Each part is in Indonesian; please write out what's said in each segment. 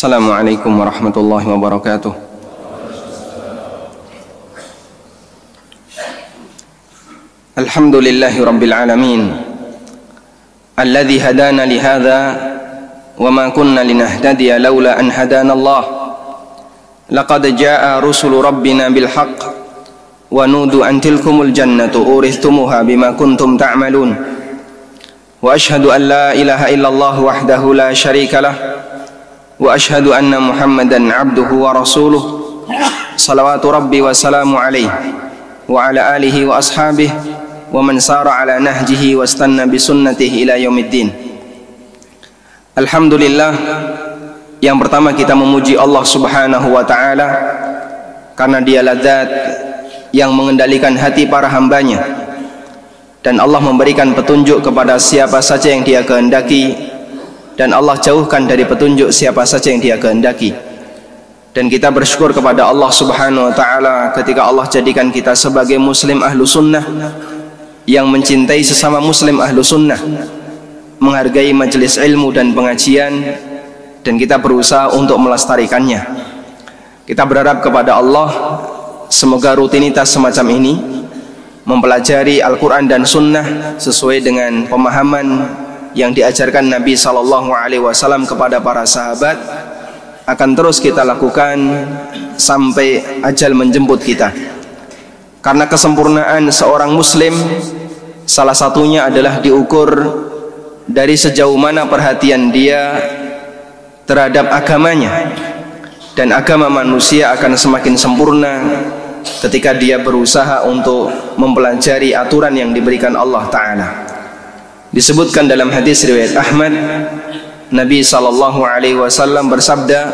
السلام عليكم ورحمة الله وبركاته. الحمد لله رب العالمين الذي هدانا لهذا وما كنا لنهتدي لولا أن هدانا الله. لقد جاء رسل ربنا بالحق ونودوا أن تلكم الجنة أورثتموها بما كنتم تعملون. وأشهد أن لا إله إلا الله وحده لا شريك له. وأشهد أن محمدا عبده ورسوله صلوات ربي وسلام عليه وعلى آله وأصحابه ومن سار على نهجه واستنى بسنته إلى يوم الدين Alhamdulillah Yang pertama kita memuji Allah subhanahu wa ta'ala Karena dia zat Yang mengendalikan hati para hambanya Dan Allah memberikan petunjuk kepada siapa saja yang dia kehendaki dan Allah jauhkan dari petunjuk siapa saja yang dia kehendaki. Dan kita bersyukur kepada Allah subhanahu wa ta'ala Ketika Allah jadikan kita sebagai muslim ahlu sunnah Yang mencintai sesama muslim ahlu sunnah menghargai majelis ilmu dan pengajian dan kita berusaha untuk melestarikannya. Kita berharap kepada Allah semoga rutinitas semacam ini mempelajari Al-Quran dan Sunnah sesuai dengan pemahaman yang diajarkan Nabi Sallallahu Alaihi Wasallam kepada para sahabat akan terus kita lakukan sampai ajal menjemput kita. Karena kesempurnaan seorang muslim salah satunya adalah diukur dari sejauh mana perhatian dia terhadap agamanya. Dan agama manusia akan semakin sempurna ketika dia berusaha untuk mempelajari aturan yang diberikan Allah Ta'ala disebutkan dalam hadis riwayat Ahmad Nabi sallallahu alaihi wasallam bersabda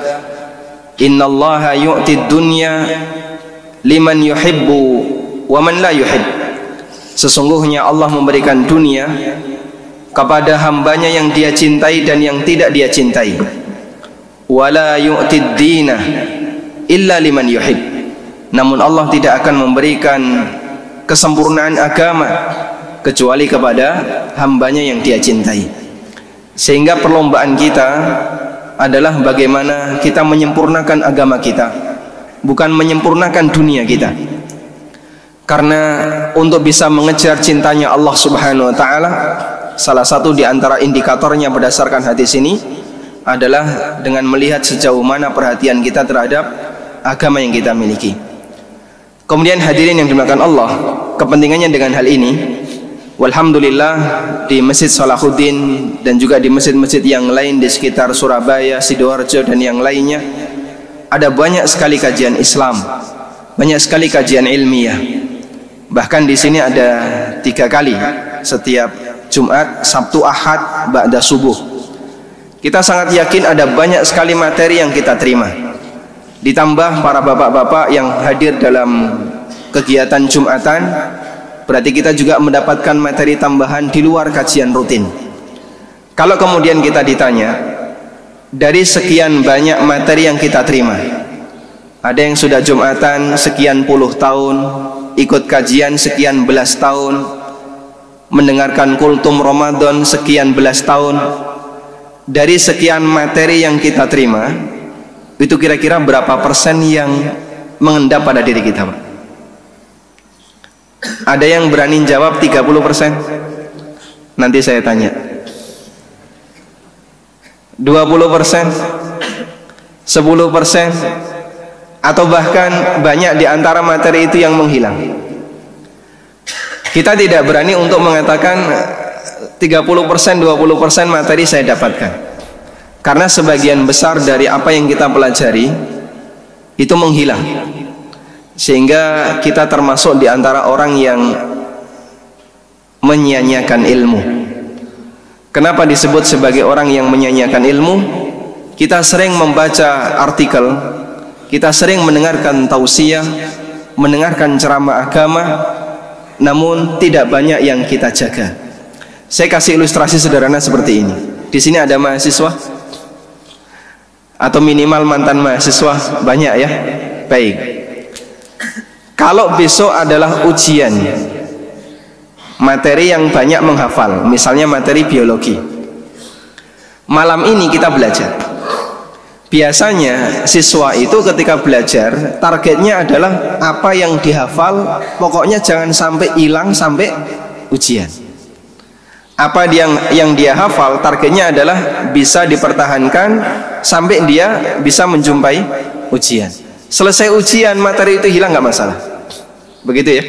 innallaha yu'ti dunya liman yuhibbu wa man la yuhib. Sesungguhnya Allah memberikan dunia kepada hambanya yang dia cintai dan yang tidak dia cintai. Wala yu'tid dina illa liman yuhib. Namun Allah tidak akan memberikan kesempurnaan agama kecuali kepada hambanya yang dia cintai sehingga perlombaan kita adalah bagaimana kita menyempurnakan agama kita bukan menyempurnakan dunia kita karena untuk bisa mengejar cintanya Allah subhanahu wa ta'ala salah satu di antara indikatornya berdasarkan hadis ini adalah dengan melihat sejauh mana perhatian kita terhadap agama yang kita miliki. Kemudian hadirin yang dimakan Allah, kepentingannya dengan hal ini Walhamdulillah di Masjid Salahuddin dan juga di masjid-masjid yang lain di sekitar Surabaya, Sidoarjo dan yang lainnya ada banyak sekali kajian Islam, banyak sekali kajian ilmiah. Bahkan di sini ada tiga kali setiap Jumat, Sabtu, Ahad, Ba'da Subuh. Kita sangat yakin ada banyak sekali materi yang kita terima. Ditambah para bapak-bapak yang hadir dalam kegiatan Jumatan, berarti kita juga mendapatkan materi tambahan di luar kajian rutin. Kalau kemudian kita ditanya, dari sekian banyak materi yang kita terima, ada yang sudah Jumatan sekian puluh tahun, ikut kajian sekian belas tahun, mendengarkan kultum Ramadan sekian belas tahun dari sekian materi yang kita terima itu kira-kira berapa persen yang mengendap pada diri kita Pak? Ada yang berani jawab 30 persen? Nanti saya tanya. 20 persen? 10 persen? Atau bahkan banyak di antara materi itu yang menghilang? Kita tidak berani untuk mengatakan 30% 20% materi saya dapatkan. Karena sebagian besar dari apa yang kita pelajari itu menghilang sehingga kita termasuk di antara orang yang menyanyiakan ilmu kenapa disebut sebagai orang yang menyanyiakan ilmu kita sering membaca artikel kita sering mendengarkan tausiah mendengarkan ceramah agama namun tidak banyak yang kita jaga. Saya kasih ilustrasi sederhana seperti ini. Di sini ada mahasiswa atau minimal mantan mahasiswa banyak ya. Baik. Kalau besok adalah ujian materi yang banyak menghafal, misalnya materi biologi. Malam ini kita belajar. biasanya siswa itu ketika belajar targetnya adalah apa yang dihafal pokoknya jangan sampai hilang sampai ujian apa yang yang dia hafal targetnya adalah bisa dipertahankan sampai dia bisa menjumpai ujian selesai ujian materi itu hilang nggak masalah? Begitu ya?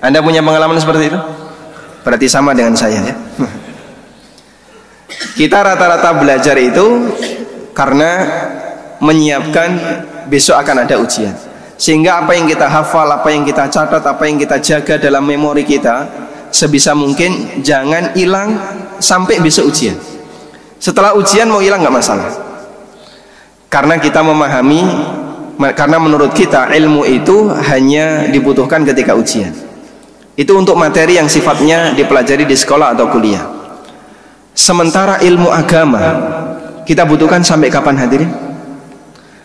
Anda punya pengalaman seperti itu? Berarti sama dengan saya ya. Kita rata-rata belajar itu karena menyiapkan besok akan ada ujian. Sehingga apa yang kita hafal apa yang kita catat apa yang kita jaga dalam memori kita sebisa mungkin jangan hilang sampai besok ujian. Setelah ujian mau hilang nggak masalah. Karena kita memahami karena menurut kita ilmu itu hanya dibutuhkan ketika ujian. Itu untuk materi yang sifatnya dipelajari di sekolah atau kuliah. Sementara ilmu agama kita butuhkan sampai kapan hadirin?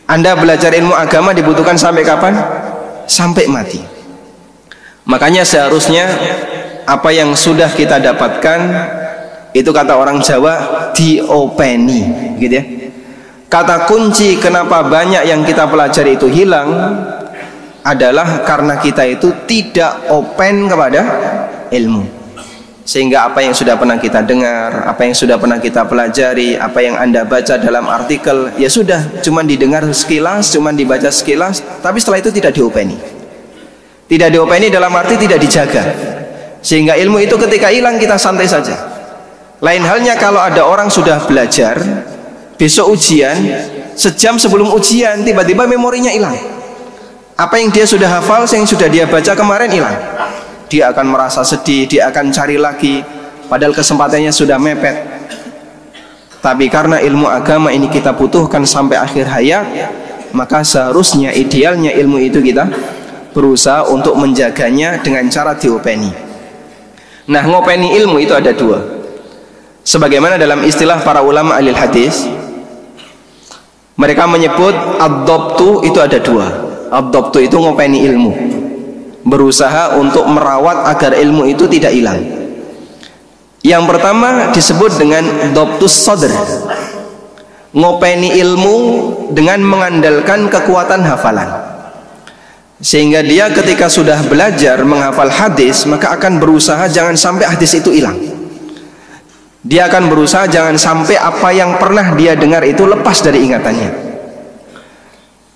Anda belajar ilmu agama dibutuhkan sampai kapan? Sampai mati. Makanya seharusnya apa yang sudah kita dapatkan itu kata orang Jawa diopeni gitu ya kata kunci kenapa banyak yang kita pelajari itu hilang adalah karena kita itu tidak open kepada ilmu. Sehingga apa yang sudah pernah kita dengar apa yang sudah pernah kita pelajari apa yang anda baca dalam artikel ya sudah cuma didengar sekilas cuma dibaca sekilas tapi setelah itu tidak diopeni. Tidak diopeni dalam arti tidak dijaga. Sehingga ilmu itu ketika hilang kita santai saja. Lain halnya kalau ada orang sudah belajar besok ujian sejam sebelum ujian tiba-tiba memorinya hilang. Apa yang dia sudah hafal yang sudah dia baca kemarin hilang. Dia akan merasa sedih dia akan cari lagi padahal kesempatannya sudah mepet. Tapi karena ilmu agama ini kita butuhkan sampai akhir hayat maka seharusnya idealnya ilmu itu kita berusaha untuk menjaganya dengan cara diopeni. Nah ngopeni ilmu itu ada dua. Sebagaimana dalam istilah para ulama alil hadis Mereka menyebut Abdobtu itu ada dua. Abdobtu itu ngopeni ilmu. Berusaha untuk merawat agar ilmu itu tidak hilang. Yang pertama disebut dengan Dobtus Sodr Ngopeni ilmu dengan mengandalkan kekuatan hafalan. Sehingga dia ketika sudah belajar menghafal hadis maka akan berusaha jangan sampai hadis itu hilang dia akan berusaha jangan sampai apa yang pernah dia dengar itu lepas dari ingatannya.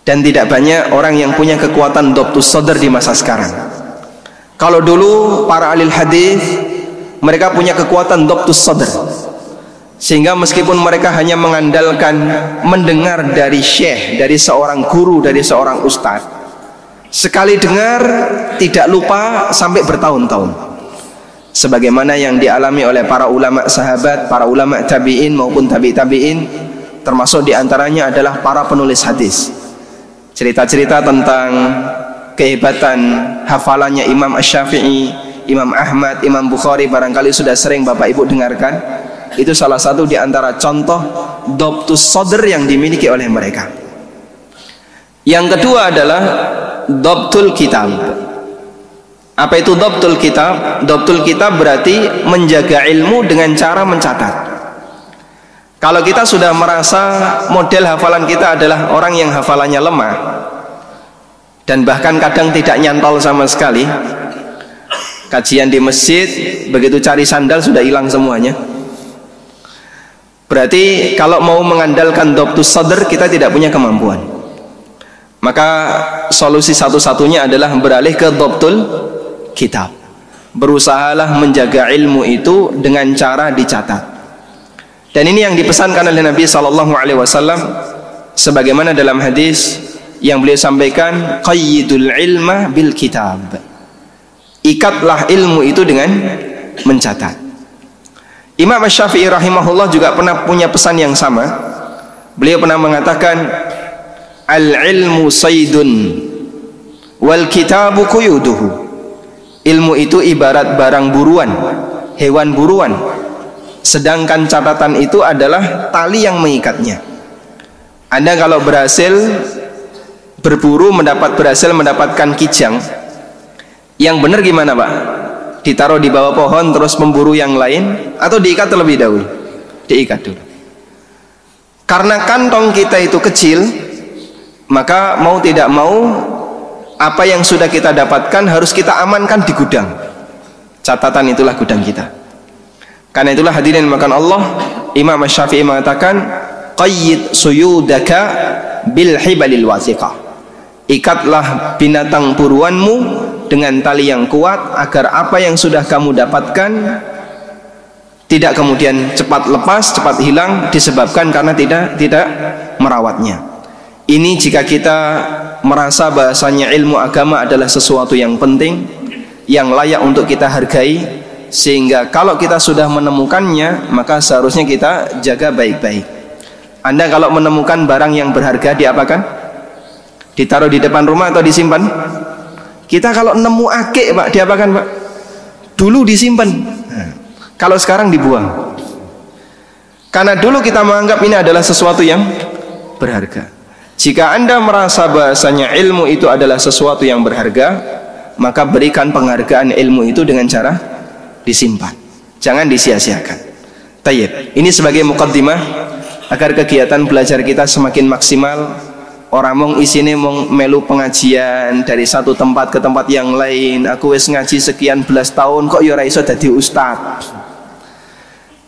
Dan tidak banyak orang yang punya kekuatan doktus sodar di masa sekarang. Kalau dulu para alil hadis mereka punya kekuatan doktus sodar sehingga meskipun mereka hanya mengandalkan mendengar dari syekh dari seorang guru dari seorang ustadz sekali dengar tidak lupa sampai bertahun-tahun sebagaimana yang dialami oleh para ulama sahabat para ulama tabi'in maupun tabi' tabi'in termasuk di antaranya adalah para penulis hadis. Cerita-cerita tentang kehebatan hafalannya Imam Ash-Syafi'i Imam Ahmad, Imam Bukhari barangkali sudah sering Bapak Ibu dengarkan itu salah satu di antara contoh Dobtus Sodr yang dimiliki oleh mereka. Yang kedua adalah Dobtul kitab apa itu dobtul kitab? dobtul kitab berarti menjaga ilmu dengan cara mencatat. Kalau kita sudah merasa model hafalan kita adalah orang yang hafalannya lemah dan bahkan kadang tidak nyantol sama sekali kajian di masjid begitu cari sandal sudah hilang semuanya. Berarti kalau mau mengandalkan dobtus sadr kita tidak punya kemampuan. Maka solusi satu-satunya adalah beralih ke dobtul kitab. Berusahalah menjaga ilmu itu dengan cara dicatat. Dan ini yang dipesankan oleh Nabi Sallallahu Alaihi Wasallam sebagaimana dalam hadis yang beliau sampaikan qayyidul ilma bil kitab. Ikatlah ilmu itu dengan mencatat. Imam Syafi'i rahimahullah juga pernah punya pesan yang sama. Beliau pernah mengatakan al-ilmu saydun wal kitabu kuyuduhu ilmu itu ibarat barang buruan hewan buruan. Sedangkan catatan itu adalah tali yang mengikatnya. Anda kalau berhasil berburu mendapat berhasil mendapatkan kijang yang benar gimana pak? Ditaruh di bawah pohon terus memburu yang lain atau diikat terlebih dahulu? Diikat dulu. Karena kantong kita itu kecil maka mau tidak mau apa yang sudah kita dapatkan harus kita amankan di gudang. Catatan itulah gudang kita. Karena itulah hadirin makan Allah Imam Syafi'i mengatakan qayyid suyudaka bil hibalil wasiqah. Ikatlah binatang buruanmu dengan tali yang kuat agar apa yang sudah kamu dapatkan tidak kemudian cepat lepas, cepat hilang disebabkan karena tidak tidak merawatnya. Ini jika kita merasa bahasanya ilmu agama adalah sesuatu yang penting, yang layak untuk kita hargai, sehingga kalau kita sudah menemukannya, maka seharusnya kita jaga baik-baik. Anda kalau menemukan barang yang berharga diapakan? Ditaruh di depan rumah atau disimpan? Kita kalau nemu akik, Pak, diapakan, Pak? Dulu disimpan. Kalau sekarang dibuang. Karena dulu kita menganggap ini adalah sesuatu yang berharga. Jika Anda merasa bahasanya ilmu itu adalah sesuatu yang berharga, maka berikan penghargaan ilmu itu dengan cara disimpan. Jangan disia-siakan. Tayyib. Ini sebagai mukaddimah agar kegiatan belajar kita semakin maksimal. Orang mong isine mong melu pengajian dari satu tempat ke tempat yang lain. Aku wis ngaji sekian belas tahun kok ya ora iso dadi ustaz.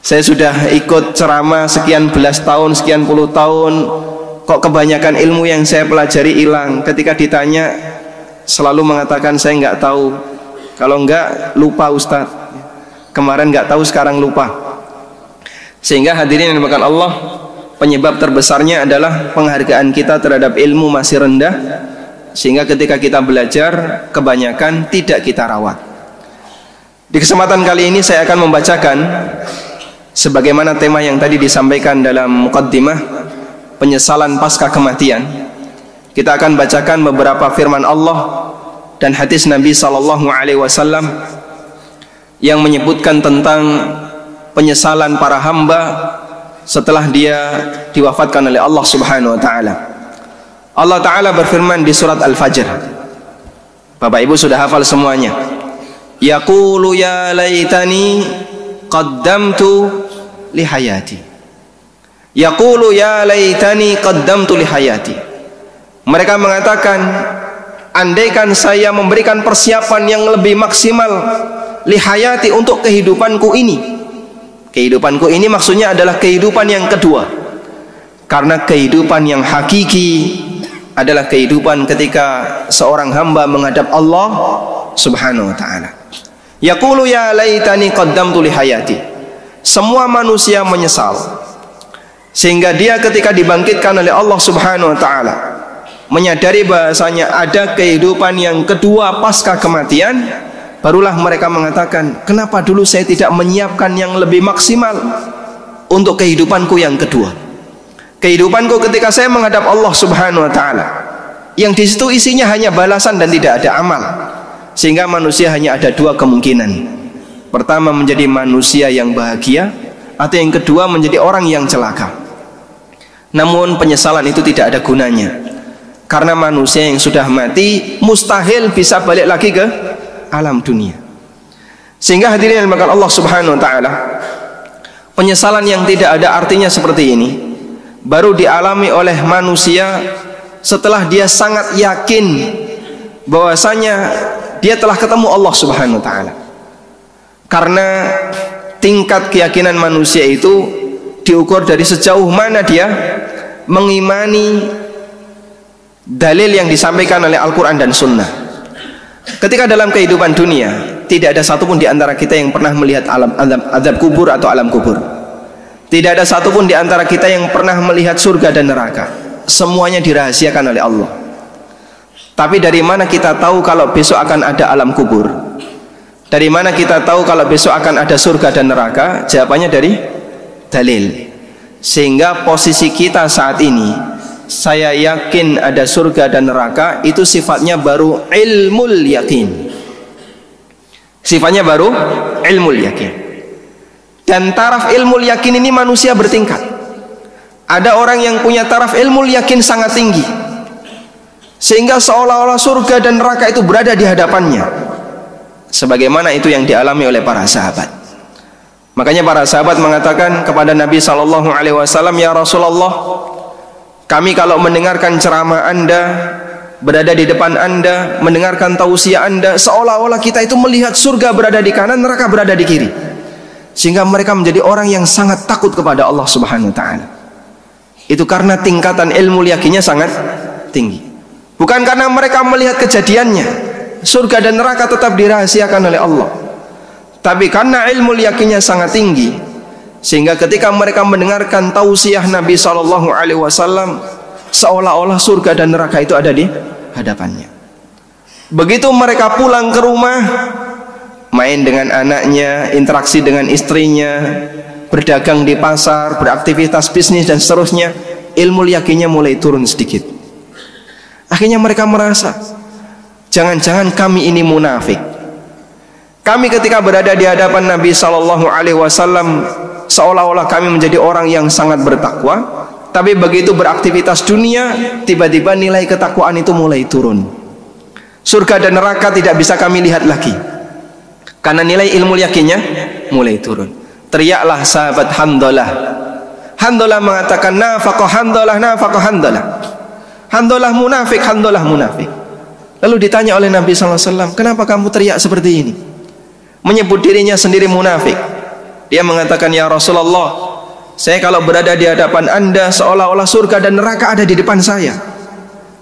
Saya sudah ikut ceramah sekian belas tahun, sekian puluh tahun. Kok kebanyakan ilmu yang saya pelajari hilang? Ketika ditanya, selalu mengatakan saya nggak tahu. Kalau enggak, lupa Ustadz. Kemarin nggak tahu, sekarang lupa. Sehingga hadirin yang dimakan Allah, penyebab terbesarnya adalah penghargaan kita terhadap ilmu masih rendah. Sehingga ketika kita belajar, kebanyakan tidak kita rawat. Di kesempatan kali ini saya akan membacakan sebagaimana tema yang tadi disampaikan dalam mukaddimah penyesalan pasca kematian kita akan bacakan beberapa firman Allah dan hadis Nabi sallallahu alaihi wasallam yang menyebutkan tentang penyesalan para hamba setelah dia diwafatkan oleh Allah Subhanahu wa taala. Allah taala berfirman di surat Al-Fajr. Bapak Ibu sudah hafal semuanya. Yaqulu ya laitani qaddamtu li hayati yaqulu ya laitani qaddamtu li mereka mengatakan andaikan saya memberikan persiapan yang lebih maksimal li hayati untuk kehidupanku ini kehidupanku ini maksudnya adalah kehidupan yang kedua karena kehidupan yang hakiki adalah kehidupan ketika seorang hamba menghadap Allah Subhanahu wa taala Yaqulu ya laitani qaddamtu li. Semua manusia menyesal. Sehingga dia ketika dibangkitkan oleh Allah Subhanahu wa taala menyadari bahasanya ada kehidupan yang kedua pasca kematian, barulah mereka mengatakan, "Kenapa dulu saya tidak menyiapkan yang lebih maksimal untuk kehidupanku yang kedua?" Kehidupanku ketika saya menghadap Allah Subhanahu wa taala yang di situ isinya hanya balasan dan tidak ada amal sehingga manusia hanya ada dua kemungkinan pertama menjadi manusia yang bahagia atau yang kedua menjadi orang yang celaka namun penyesalan itu tidak ada gunanya. Karena manusia yang sudah mati mustahil bisa balik lagi ke alam dunia. Sehingga hadirin yang dimakan Allah subhanahu wa ta'ala penyesalan yang tidak ada artinya seperti ini. Baru dialami oleh manusia setelah dia sangat yakin bahwasanya dia telah ketemu Allah Subhanahu wa taala. Karena tingkat keyakinan manusia itu diukur dari sejauh mana dia mengimani dalil yang disampaikan oleh Al-Quran dan Sunnah. Ketika dalam kehidupan dunia tidak ada satupun di antara kita yang pernah melihat alam azab, azab kubur atau alam kubur. Tidak ada satupun di antara kita yang pernah melihat surga dan neraka. Semuanya dirahasiakan oleh Allah. Tapi dari mana kita tahu kalau besok akan ada alam kubur? Dari mana kita tahu kalau besok akan ada surga dan neraka? Jawabannya dari dalil. Sehingga posisi kita saat ini saya yakin ada surga dan neraka itu sifatnya baru ilmul yakin. Sifatnya baru ilmul yakin. Dan taraf ilmul yakin ini manusia bertingkat. Ada orang yang punya taraf ilmul yakin sangat tinggi sehingga seolah-olah surga dan neraka itu berada di hadapannya sebagaimana itu yang dialami oleh para sahabat Makanya para sahabat mengatakan kepada Nabi sallallahu alaihi wasallam, "Ya Rasulullah, kami kalau mendengarkan ceramah Anda, berada di depan Anda, mendengarkan tausiah Anda, seolah-olah kita itu melihat surga berada di kanan, neraka berada di kiri." Sehingga mereka menjadi orang yang sangat takut kepada Allah Subhanahu wa taala. Itu karena tingkatan ilmu yakinnya sangat tinggi. Bukan karena mereka melihat kejadiannya. Surga dan neraka tetap dirahasiakan oleh Allah tapi karena ilmu yakinnya sangat tinggi sehingga ketika mereka mendengarkan tausiah Nabi Shallallahu Alaihi Wasallam seolah-olah surga dan neraka itu ada di hadapannya. Begitu mereka pulang ke rumah main dengan anaknya interaksi dengan istrinya berdagang di pasar beraktivitas bisnis dan seterusnya ilmu yakinnya mulai turun sedikit. Akhirnya mereka merasa jangan-jangan kami ini munafik kami ketika berada di hadapan Nabi Sallallahu Alaihi Wasallam seolah-olah kami menjadi orang yang sangat bertakwa, tapi begitu beraktivitas dunia, tiba-tiba nilai ketakwaan itu mulai turun. Surga dan neraka tidak bisa kami lihat lagi, karena nilai ilmu yakinnya mulai turun. Teriaklah sahabat Hamdalah. Hamdalah mengatakan nafaqah Hamdalah nafaqah Hamdalah. Hamdalah munafik, Hamdalah munafik. Lalu ditanya oleh Nabi SAW, kenapa kamu teriak seperti ini? Menyebut dirinya sendiri munafik. Dia mengatakan, "Ya Rasulullah, saya kalau berada di hadapan Anda seolah-olah surga dan neraka ada di depan saya.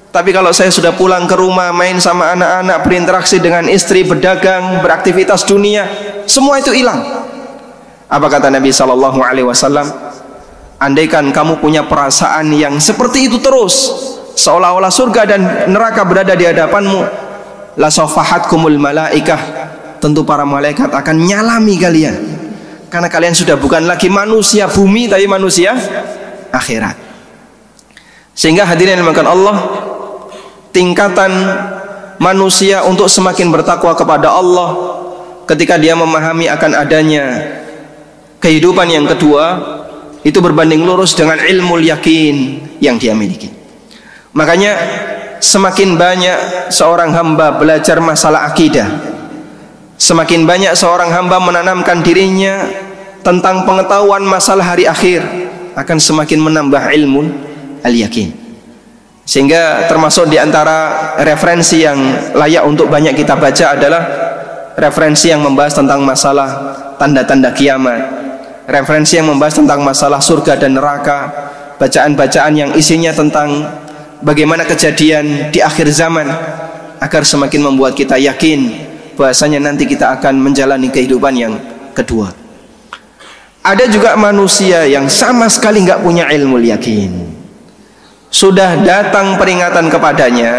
Tapi kalau saya sudah pulang ke rumah, main sama anak-anak, berinteraksi dengan istri, berdagang, beraktivitas dunia, semua itu hilang." Apa kata Nabi sallallahu alaihi wasallam? Andaikan kamu punya perasaan yang seperti itu terus, seolah-olah surga dan neraka berada di hadapanmu, la safahatkumul malaikah tentu para malaikat akan nyalami kalian. Karena kalian sudah bukan lagi manusia bumi tapi manusia akhirat. Sehingga hadirin yang dimakan Allah tingkatan manusia untuk semakin bertakwa kepada Allah ketika dia memahami akan adanya kehidupan yang kedua itu berbanding lurus dengan ilmu yakin yang dia miliki. Makanya semakin banyak seorang hamba belajar masalah akidah Semakin banyak seorang hamba menanamkan dirinya tentang pengetahuan masalah hari akhir akan semakin menambah ilmu al-yakin. Sehingga termasuk di antara referensi yang layak untuk banyak kita baca adalah referensi yang membahas tentang masalah tanda-tanda kiamat. Referensi yang membahas tentang masalah surga dan neraka. Bacaan-bacaan yang isinya tentang bagaimana kejadian di akhir zaman agar semakin membuat kita yakin bahasanya nanti kita akan menjalani kehidupan yang kedua. Ada juga manusia yang sama sekali nggak punya ilmu yakin. Sudah datang peringatan kepadanya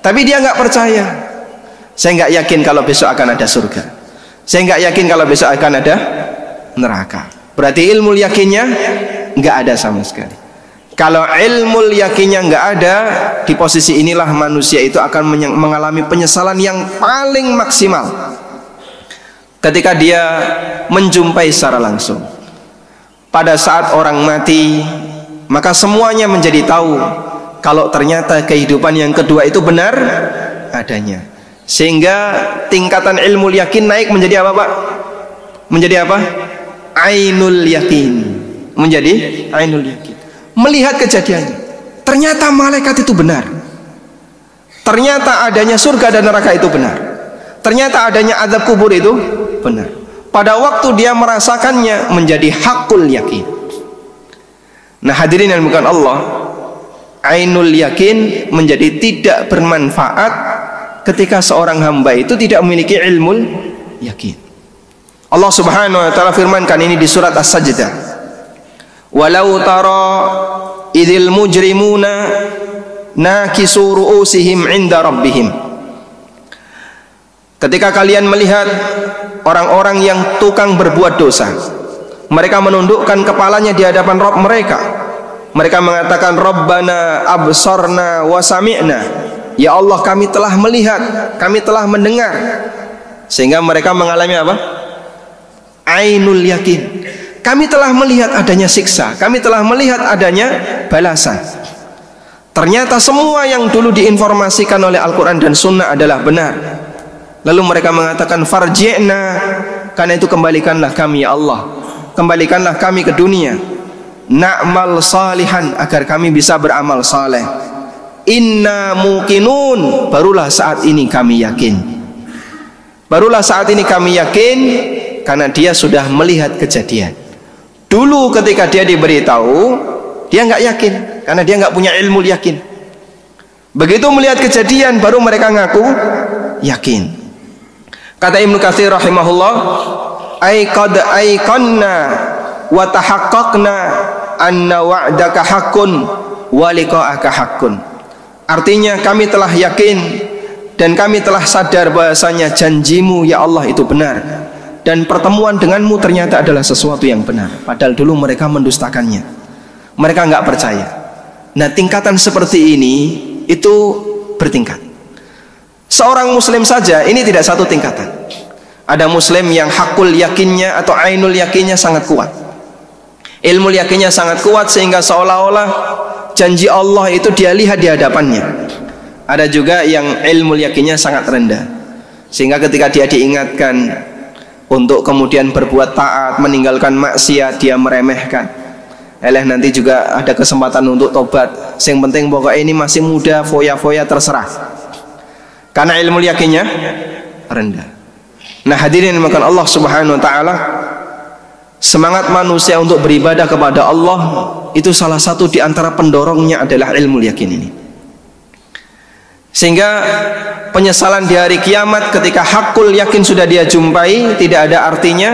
tapi dia nggak percaya. Saya nggak yakin kalau besok akan ada surga. Saya nggak yakin kalau besok akan ada neraka. Berarti ilmu yakinnya nggak ada sama sekali kalau ilmu yakinnya nggak ada, di posisi inilah manusia itu akan mengalami penyesalan yang paling maksimal. Ketika dia menjumpai secara langsung. Pada saat orang mati, maka semuanya menjadi tahu kalau ternyata kehidupan yang kedua itu benar adanya. Sehingga tingkatan ilmu yakin naik menjadi apa, Pak? Menjadi apa? Ainul yakin. Menjadi ainul yakin melihat kejadiannya. Ternyata malaikat itu benar. Ternyata adanya surga dan neraka itu benar. Ternyata adanya azab kubur itu benar. Pada waktu dia merasakannya menjadi hakul yakin. Nah hadirin yang bukan Allah, ainul yakin menjadi tidak bermanfaat ketika seorang hamba itu tidak memiliki ilmu yakin. Allah Subhanahu wa taala firmankan ini di surat As-Sajdah walau tara idil mujrimuna nakisu ru'usihim inda rabbihim. Ketika kalian melihat orang-orang yang tukang berbuat dosa mereka menundukkan kepalanya di hadapan Rabb mereka. Mereka mengatakan Rabbana absarna wa sami'na. Ya Allah kami telah melihat kami telah mendengar. Sehingga mereka mengalami apa? Ainul yakin kami telah melihat adanya siksa, kami telah melihat adanya balasan. Ternyata semua yang dulu diinformasikan oleh Al-Quran dan Sunnah adalah benar. Lalu mereka mengatakan farji'na. Karena itu kembalikanlah kami ya Allah. Kembalikanlah kami ke dunia. Na'mal salihan agar kami bisa beramal saleh. Inna muqinun. Barulah saat ini kami yakin. Barulah saat ini kami yakin karena dia sudah melihat kejadian dulu ketika dia diberitahu dia nggak yakin. Karena dia nggak punya ilmu yakin. Begitu melihat kejadian baru mereka ngaku yakin. Kata Ibnu Katsir rahimahullah, "Ai aiqanna wa tahaqqaqna anna wa'daka haqqun wa liqa'aka haqqun." Artinya kami telah yakin dan kami telah sadar bahasanya janjimu ya Allah itu benar dan pertemuan denganmu ternyata adalah sesuatu yang benar padahal dulu mereka mendustakannya mereka nggak percaya nah tingkatan seperti ini itu bertingkat Seorang muslim saja ini tidak satu tingkatan. Ada muslim yang hakul yakinnya atau ainul yakinnya sangat kuat. Ilmu yakinnya sangat kuat sehingga seolah-olah janji Allah itu dia lihat di hadapannya. Ada juga yang ilmu yakinnya sangat rendah. Sehingga ketika dia diingatkan untuk kemudian berbuat taat, meninggalkan maksiat, dia meremehkan. Eleh nanti juga ada kesempatan untuk tobat. Yang penting pokoknya ini masih muda, foya-foya terserah. Karena ilmu yakinnya rendah. Nah hadirin makan Allah Subhanahu wa taala semangat manusia untuk beribadah kepada Allah itu salah satu di antara pendorongnya adalah ilmu yakin ini. Sehingga penyesalan di hari kiamat ketika hakul yakin sudah dia jumpai tidak ada artinya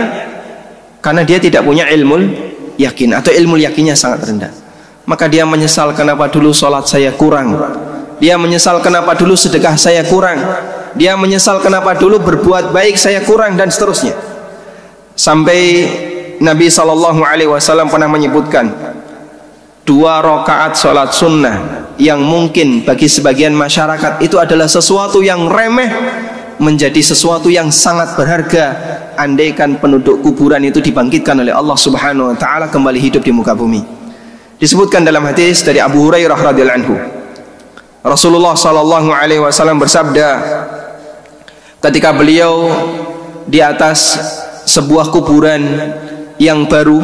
karena dia tidak punya ilmu yakin atau ilmu yakinnya sangat rendah. Maka dia menyesal kenapa dulu sholat saya kurang, dia menyesal kenapa dulu sedekah saya kurang. Dia menyesal kenapa dulu berbuat baik saya kurang dan seterusnya. Sampai Nabi Shallallahu Alaihi Wasallam pernah menyebutkan dua rakaat sholat sunnah yang mungkin bagi sebagian masyarakat itu adalah sesuatu yang remeh menjadi sesuatu yang sangat berharga andaikan penduduk kuburan itu dibangkitkan oleh Allah Subhanahu wa taala kembali hidup di muka bumi. Disebutkan dalam hadis dari Abu Hurairah radhiyallahu anhu Rasulullah sallallahu alaihi wasallam bersabda ketika beliau di atas sebuah kuburan yang baru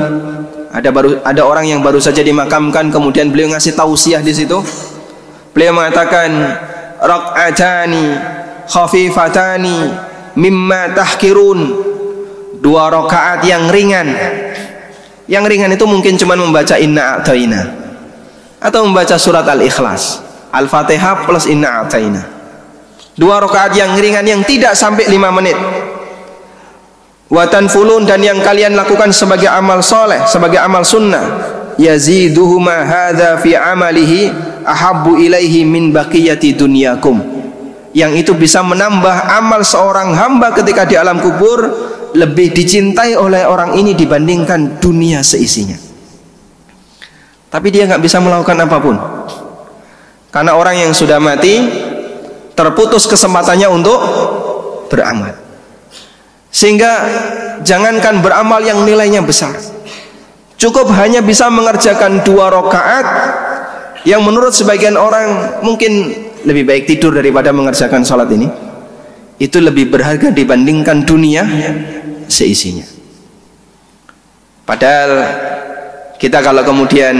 ada baru ada orang yang baru saja dimakamkan kemudian beliau ngasih tausiah di situ beliau mengatakan raq'atani khafifatani mimma tahkirun dua rakaat yang ringan yang ringan itu mungkin cuma membaca inna a'taina atau membaca surat al-ikhlas Al-Fatihah plus Inna Ataina. Dua rakaat yang ringan yang tidak sampai lima menit. Watan fulun dan yang kalian lakukan sebagai amal soleh, sebagai amal sunnah. Yaziduhuma hadha fi amalihi ahabbu ilaihi min baqiyati dunyakum. Yang itu bisa menambah amal seorang hamba ketika di alam kubur lebih dicintai oleh orang ini dibandingkan dunia seisinya. Tapi dia nggak bisa melakukan apa pun. Karena orang yang sudah mati terputus kesempatannya untuk beramal. Sehingga jangankan beramal yang nilainya besar. Cukup hanya bisa mengerjakan dua rakaat yang menurut sebagian orang mungkin lebih baik tidur daripada mengerjakan sholat ini. Itu lebih berharga dibandingkan dunia seisinya. Padahal kita kalau kemudian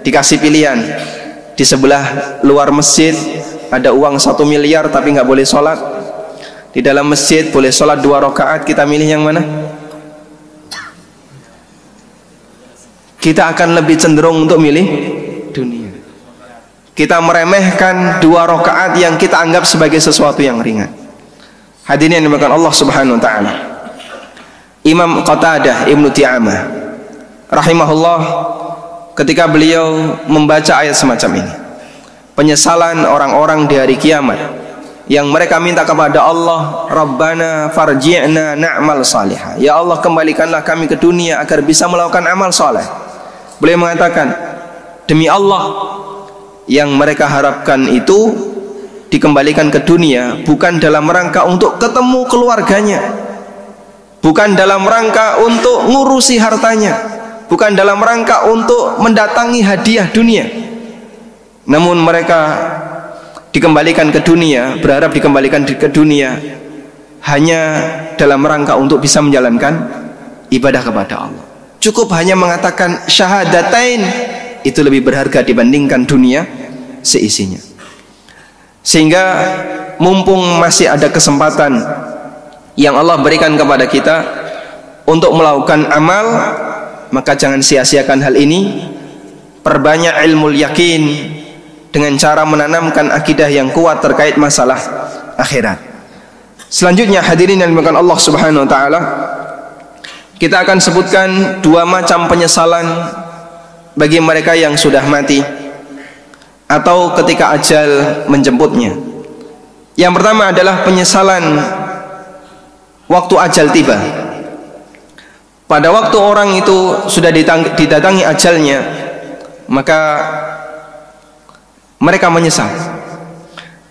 dikasih pilihan di sebelah luar masjid ada uang satu miliar tapi nggak boleh sholat di dalam masjid boleh sholat dua rakaat kita milih yang mana? Kita akan lebih cenderung untuk milih dunia. Kita meremehkan dua rakaat yang kita anggap sebagai sesuatu yang ringan. Hadirin yang dimakan Allah subhanahu wa ta'ala. Imam Qatadah Ibnu Ti'amah rahimahullah ketika beliau membaca ayat semacam ini. Penyesalan orang-orang di hari kiamat yang mereka minta kepada Allah Rabbana farji'na na'mal salihah. Ya Allah kembalikanlah kami ke dunia agar bisa melakukan amal saleh beliau mengatakan demi Allah yang mereka harapkan itu dikembalikan ke dunia bukan dalam rangka untuk ketemu keluarganya bukan dalam rangka untuk ngurusi hartanya bukan dalam rangka untuk mendatangi hadiah dunia. Namun mereka dikembalikan ke dunia berharap dikembalikan ke dunia hanya dalam rangka untuk bisa menjalankan ibadah kepada Allah. Cukup hanya mengatakan syahadatain itu lebih berharga dibandingkan dunia seisinya. Sehingga mumpung masih ada kesempatan yang Allah berikan kepada kita untuk melakukan amal, maka jangan sia-siakan hal ini. Perbanyak ilmu yakin dengan cara menanamkan akidah yang kuat terkait masalah akhirat. Selanjutnya hadirin yang dimakan Allah Subhanahu wa taala kita akan sebutkan dua macam penyesalan bagi mereka yang sudah mati atau ketika ajal menjemputnya. Yang pertama adalah penyesalan waktu ajal tiba. Pada waktu orang itu sudah didatangi ajalnya, maka mereka menyesal.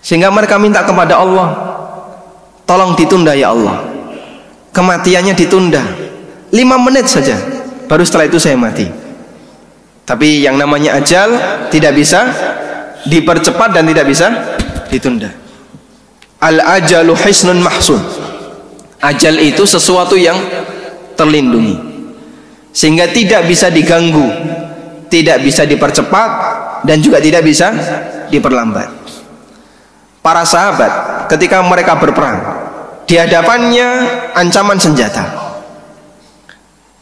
Sehingga mereka minta kepada Allah, tolong ditunda ya Allah. Kematiannya ditunda. Lima menit saja baru setelah itu saya mati. Tapi yang namanya ajal tidak bisa dipercepat dan tidak bisa ditunda. Al ajalu hisnun mahsun. Ajal itu sesuatu yang terlindungi. Sehingga tidak bisa diganggu tidak bisa dipercepat dan juga tidak bisa diperlambat para sahabat ketika mereka berperang di hadapannya ancaman senjata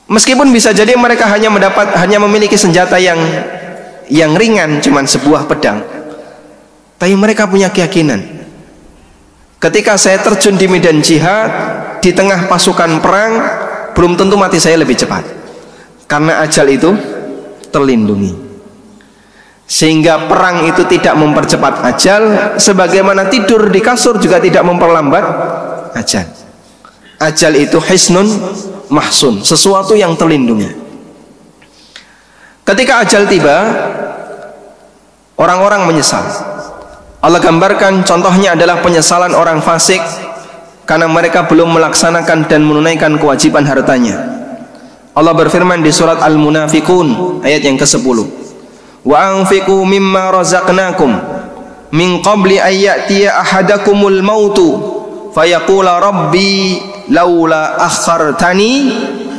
Meskipun bisa jadi mereka hanya mendapat hanya memiliki senjata yang yang ringan cuman sebuah pedang. Tapi mereka punya keyakinan. Ketika saya terjun di medan jihad di tengah pasukan perang, belum tentu mati saya lebih cepat. Karena ajal itu terlindungi. Sehingga perang itu tidak mempercepat ajal sebagaimana tidur di kasur juga tidak memperlambat ajal. Ajal itu hisnun mahsun, sesuatu yang terlindungi. Ketika ajal tiba, orang-orang menyesal. Allah gambarkan contohnya adalah penyesalan orang fasik karena mereka belum melaksanakan dan menunaikan kewajiban hartanya. Allah berfirman di surat Al-Munafikun ayat yang ke-10. Wa anfiqu mimma razaqnakum. Min qabli ayyatiya ahadakumul mautu. Fayaqula rabbi laula akhartani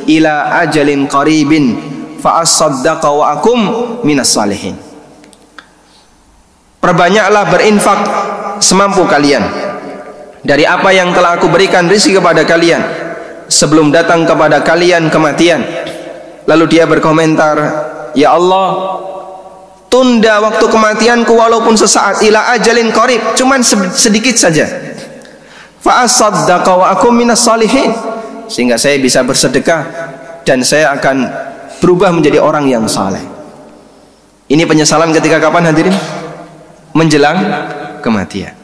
ila ajalin qaribin. Fa asaddaqa wa akum minas salihin. Perbanyaklah berinfak semampu kalian. Dari apa yang telah aku berikan rizki kepada kalian sebelum datang kepada kalian kematian. Lalu dia berkomentar, "Ya Allah, tunda waktu kematianku walaupun sesaat ila ajalin qarib, cuman sedikit saja." fa asaddaqa wa minas salihin sehingga saya bisa bersedekah dan saya akan berubah menjadi orang yang saleh. Ini penyesalan ketika kapan hadirin? Menjelang kematian.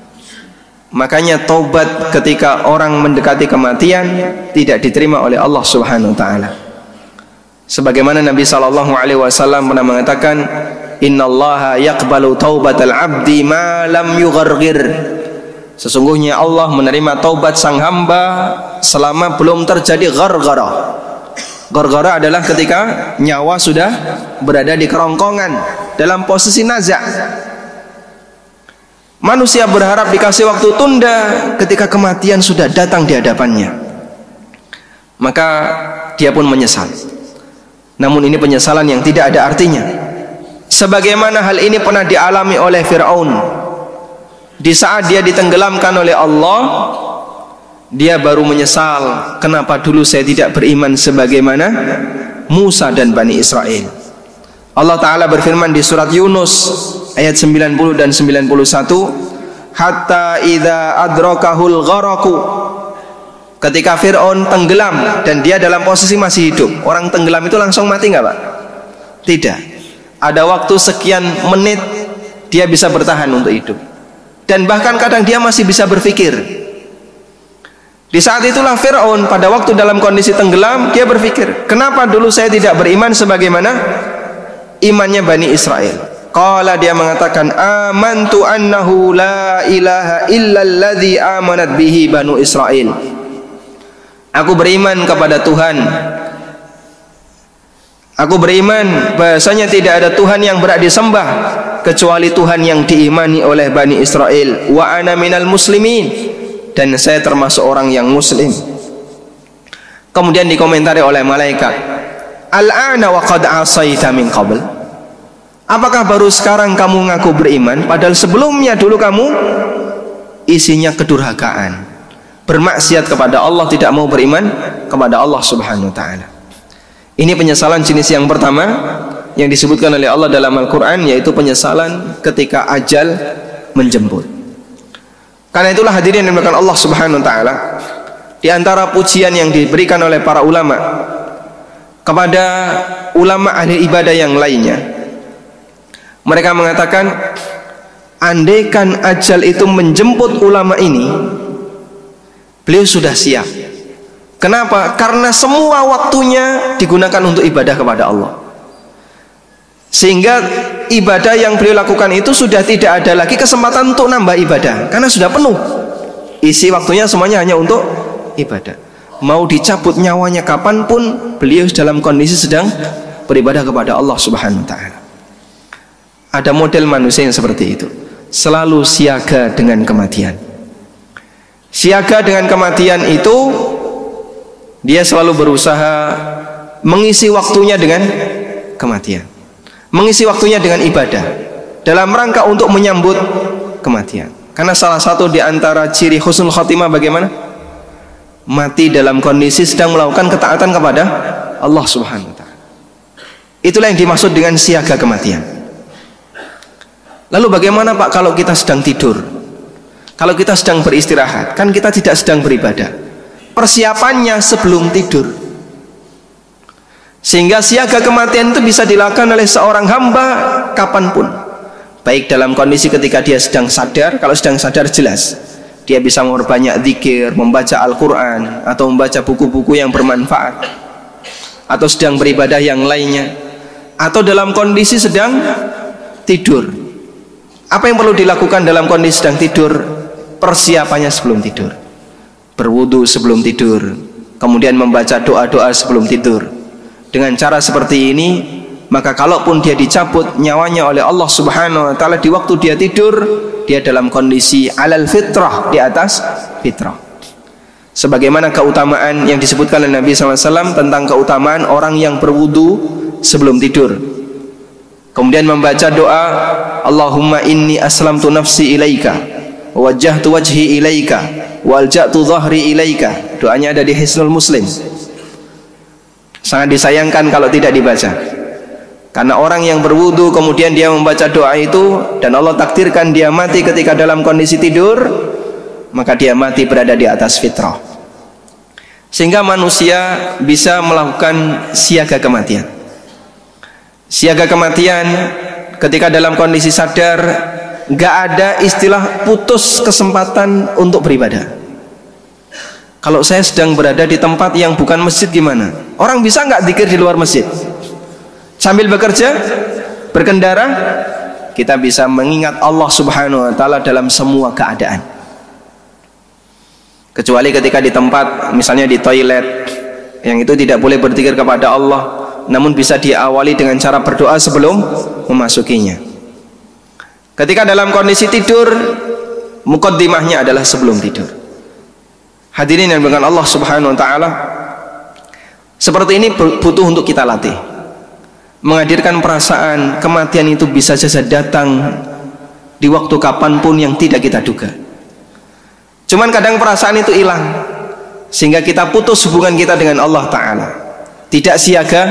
Makanya taubat ketika orang mendekati kematian tidak diterima oleh Allah Subhanahu wa taala. Sebagaimana Nabi sallallahu alaihi wasallam pernah mengatakan, "Innallaha yaqbalu taubatal 'abdi ma lam yughargir." Sesungguhnya Allah menerima taubat sang hamba selama belum terjadi gargara. Gargara adalah ketika nyawa sudah berada di kerongkongan dalam posisi nazak. Manusia berharap dikasih waktu tunda ketika kematian sudah datang di hadapannya. Maka dia pun menyesal. Namun ini penyesalan yang tidak ada artinya. Sebagaimana hal ini pernah dialami oleh Firaun. Di saat dia ditenggelamkan oleh Allah dia baru menyesal kenapa dulu saya tidak beriman sebagaimana Musa dan Bani Israel? Allah Ta'ala berfirman di surat Yunus ayat 90 dan 91 hatta idha adrokahul gharaku. Ketika Fir'aun tenggelam dan dia dalam posisi masih hidup orang tenggelam itu langsung mati nggak Pak? tidak ada waktu sekian menit dia bisa bertahan untuk hidup. Dan bahkan kadang dia masih bisa berpikir. Di saat itulah Fir'aun pada waktu dalam kondisi tenggelam dia berpikir kenapa dulu saya tidak beriman sebagaimana imannya Bani Israel? Qala dia mengatakan amantu annahu la ilaha illalladzi amanat bihi banu Israel. Aku beriman kepada Tuhan Aku beriman bahasanya tidak ada Tuhan yang berat disembah kecuali Tuhan yang diimani oleh Bani Israel. Wa ana minal muslimin. Dan saya termasuk orang yang muslim. Kemudian dikomentari oleh malaikat. Al-ana wa qad asaita min qabl. Apakah baru sekarang kamu ngaku beriman padahal sebelumnya dulu kamu isinya kedurhakaan? Bermaksiat kepada Allah tidak mau beriman kepada Allah Subhanahu wa taala ini penyesalan jenis yang pertama yang disebutkan oleh Allah dalam Al-Qur'an yaitu penyesalan ketika ajal menjemput. Karena itulah hadirin yang dimakan Allah Subhanahu wa taala di antara pujian yang diberikan oleh para ulama kepada ulama ahli ibadah yang lainnya mereka mengatakan andaikan ajal itu menjemput ulama ini beliau sudah siap kenapa? karena semua waktunya digunakan untuk ibadah kepada Allah. Sehingga ibadah yang beliau lakukan itu sudah tidak ada lagi kesempatan untuk nambah ibadah. Karena sudah penuh. Isi waktunya semuanya hanya untuk ibadah. Mau dicabut nyawanya kapan pun beliau dalam kondisi sedang beribadah kepada Allah subhanahu wa ta'ala. Ada model manusia yang seperti itu. Selalu siaga dengan kematian. Siaga dengan kematian itu dia selalu berusaha mengisi waktunya dengan kematian mengisi waktunya dengan ibadah dalam rangka untuk menyambut kematian. Karena salah satu di antara ciri husnul khatimah bagaimana? Mati dalam kondisi sedang melakukan ketaatan kepada Allah Subhanahu wa taala. Itulah yang dimaksud dengan siaga kematian. Lalu bagaimana Pak kalau kita sedang tidur? Kalau kita sedang beristirahat, kan kita tidak sedang beribadah. Persiapannya sebelum tidur. Sehingga siaga kematian itu bisa dilakukan oleh seorang hamba kapan pun. Baik dalam kondisi ketika dia sedang sadar kalau sedang sadar jelas. Dia bisa memperbanyak zikir membaca Al-Quran atau membaca buku-buku yang bermanfaat. Atau sedang beribadah yang lainnya. Atau dalam kondisi sedang tidur. Apa yang perlu dilakukan dalam kondisi sedang tidur? Persiapannya sebelum tidur berwudu sebelum tidur kemudian membaca doa-doa sebelum tidur. Dengan cara seperti ini maka kalaupun dia dicabut nyawanya oleh Allah Subhanahu wa taala di waktu dia tidur dia dalam kondisi alal fitrah di atas fitrah. Sebagaimana keutamaan yang disebutkan oleh Nabi SAW tentang keutamaan orang yang berwudu sebelum tidur. Kemudian membaca doa Allahumma inni aslamtu nafsi ilaika wajjahtu wajhi ilaika walja'tu dhahri ilaika. Doanya ada di Hisnul Muslim. Sangat disayangkan kalau tidak dibaca. Karena orang yang berwudu kemudian dia membaca doa itu dan Allah takdirkan dia mati ketika dalam kondisi tidur maka dia mati berada di atas fitrah. Sehingga manusia bisa melakukan siaga kematian. Siaga kematian ketika dalam kondisi sadar gak ada istilah putus kesempatan untuk beribadah kalau saya sedang berada di tempat yang bukan masjid gimana? Orang bisa nggak dikir di luar masjid? Sambil bekerja, berkendara, kita bisa mengingat Allah Subhanahu wa taala dalam semua keadaan. Kecuali ketika di tempat misalnya di toilet yang itu tidak boleh berzikir kepada Allah, namun bisa diawali dengan cara berdoa sebelum memasukinya. Ketika dalam kondisi tidur, mukaddimahnya adalah sebelum tidur. Hadirin yang dengan Allah Subhanahu wa taala. Seperti ini butuh untuk kita latih. Menghadirkan perasaan kematian itu bisa saja datang di waktu kapan pun yang tidak kita duga. Cuman kadang perasaan itu hilang sehingga kita putus hubungan kita dengan Allah Ta'ala tidak siaga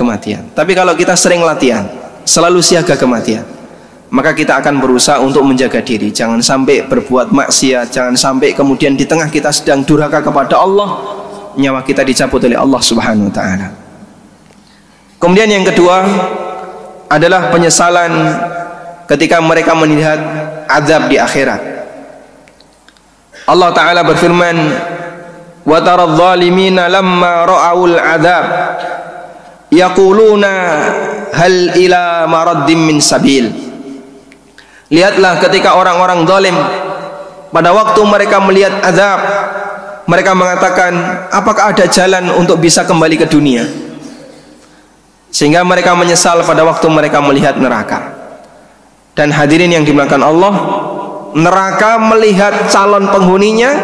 kematian tapi kalau kita sering latihan selalu siaga kematian maka kita akan berusaha untuk menjaga diri. Jangan sampai berbuat maksiat. Jangan sampai kemudian di tengah kita sedang durhaka kepada Allah nyawa kita dicabut oleh Allah subhanahu wa ta'ala. Kemudian yang kedua adalah penyesalan ketika mereka melihat azab di akhirat. Allah Ta'ala berfirman wa taradh zalimina lamma ra'awul azab yaquluna hal ila maraddim min sabil Lihatlah ketika orang-orang zalim pada waktu mereka melihat azab mereka mengatakan apakah ada jalan untuk bisa kembali ke dunia sehingga mereka menyesal pada waktu mereka melihat neraka dan hadirin yang dimuliakan Allah neraka melihat calon penghuninya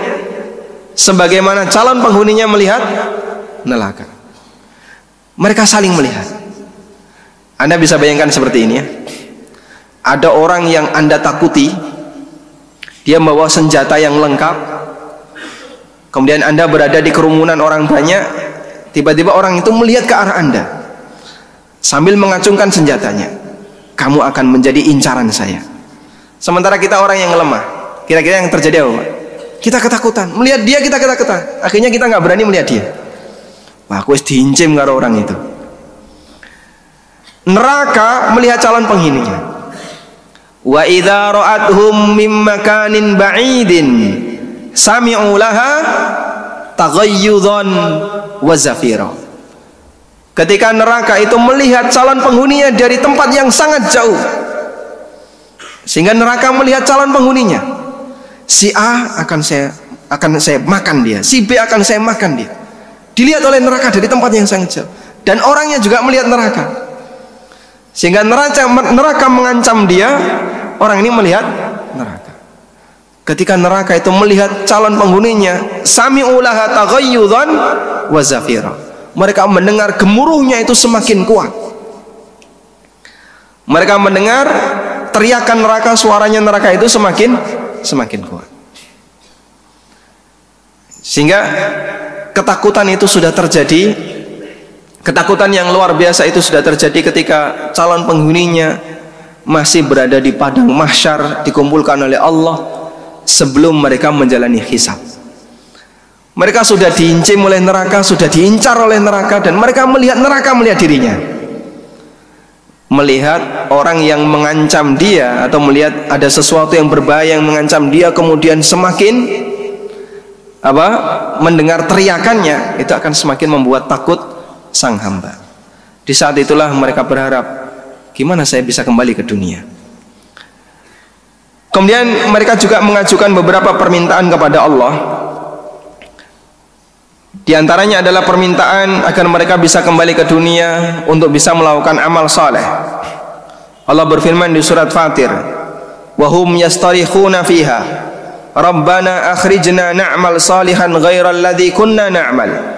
sebagaimana calon penghuninya melihat neraka. Mereka saling melihat. Anda bisa bayangkan seperti ini ya. Ada orang yang Anda takuti, dia membawa senjata yang lengkap. Kemudian Anda berada di kerumunan orang banyak, tiba-tiba orang itu melihat ke arah Anda sambil mengacungkan senjatanya. Kamu akan menjadi incaran saya. Sementara kita orang yang lemah. Kira-kira yang terjadi apa? Kita ketakutan. Melihat dia kita ketakutan. Akhirnya kita nggak berani melihat dia. Wah, aku diincim karo orang itu. Neraka melihat calon penghuninya. Wa idza ra'athum mim makanin ba'idin sami'u laha taghayyudan wa zafira. Ketika neraka itu melihat calon penghuninya dari tempat yang sangat jauh. Sehingga neraka melihat calon penghuninya. Si A akan saya akan saya makan dia, si B akan saya makan dia dilihat oleh neraka dari tempat yang sangat jauh dan orangnya juga melihat neraka sehingga neraka neraka mengancam dia orang ini melihat neraka. Ketika neraka itu melihat calon penghuninya taghayyudan wa mereka mendengar gemuruhnya itu semakin kuat. Mereka mendengar teriakan neraka suaranya neraka itu semakin semakin kuat. Sehingga ketakutan itu sudah terjadi ketakutan yang luar biasa itu sudah terjadi ketika calon penghuninya masih berada di padang mahsyar dikumpulkan oleh Allah sebelum mereka menjalani hisab. Mereka sudah diincim oleh neraka sudah diincar oleh neraka dan mereka melihat neraka melihat dirinya. Melihat orang yang mengancam dia atau melihat ada sesuatu yang berbahaya yang mengancam dia kemudian semakin apa mendengar teriakannya itu akan semakin membuat takut sang hamba. Di saat itulah mereka berharap gimana saya bisa kembali ke dunia. Kemudian mereka juga mengajukan beberapa permintaan kepada Allah. Di antaranya adalah permintaan agar mereka bisa kembali ke dunia untuk bisa melakukan amal saleh. Allah berfirman di surat Fatir, "Wahum yastarikhuna fiha." Rabbana akhrijna na'mal salihan ghairal ladzi kunna na'mal.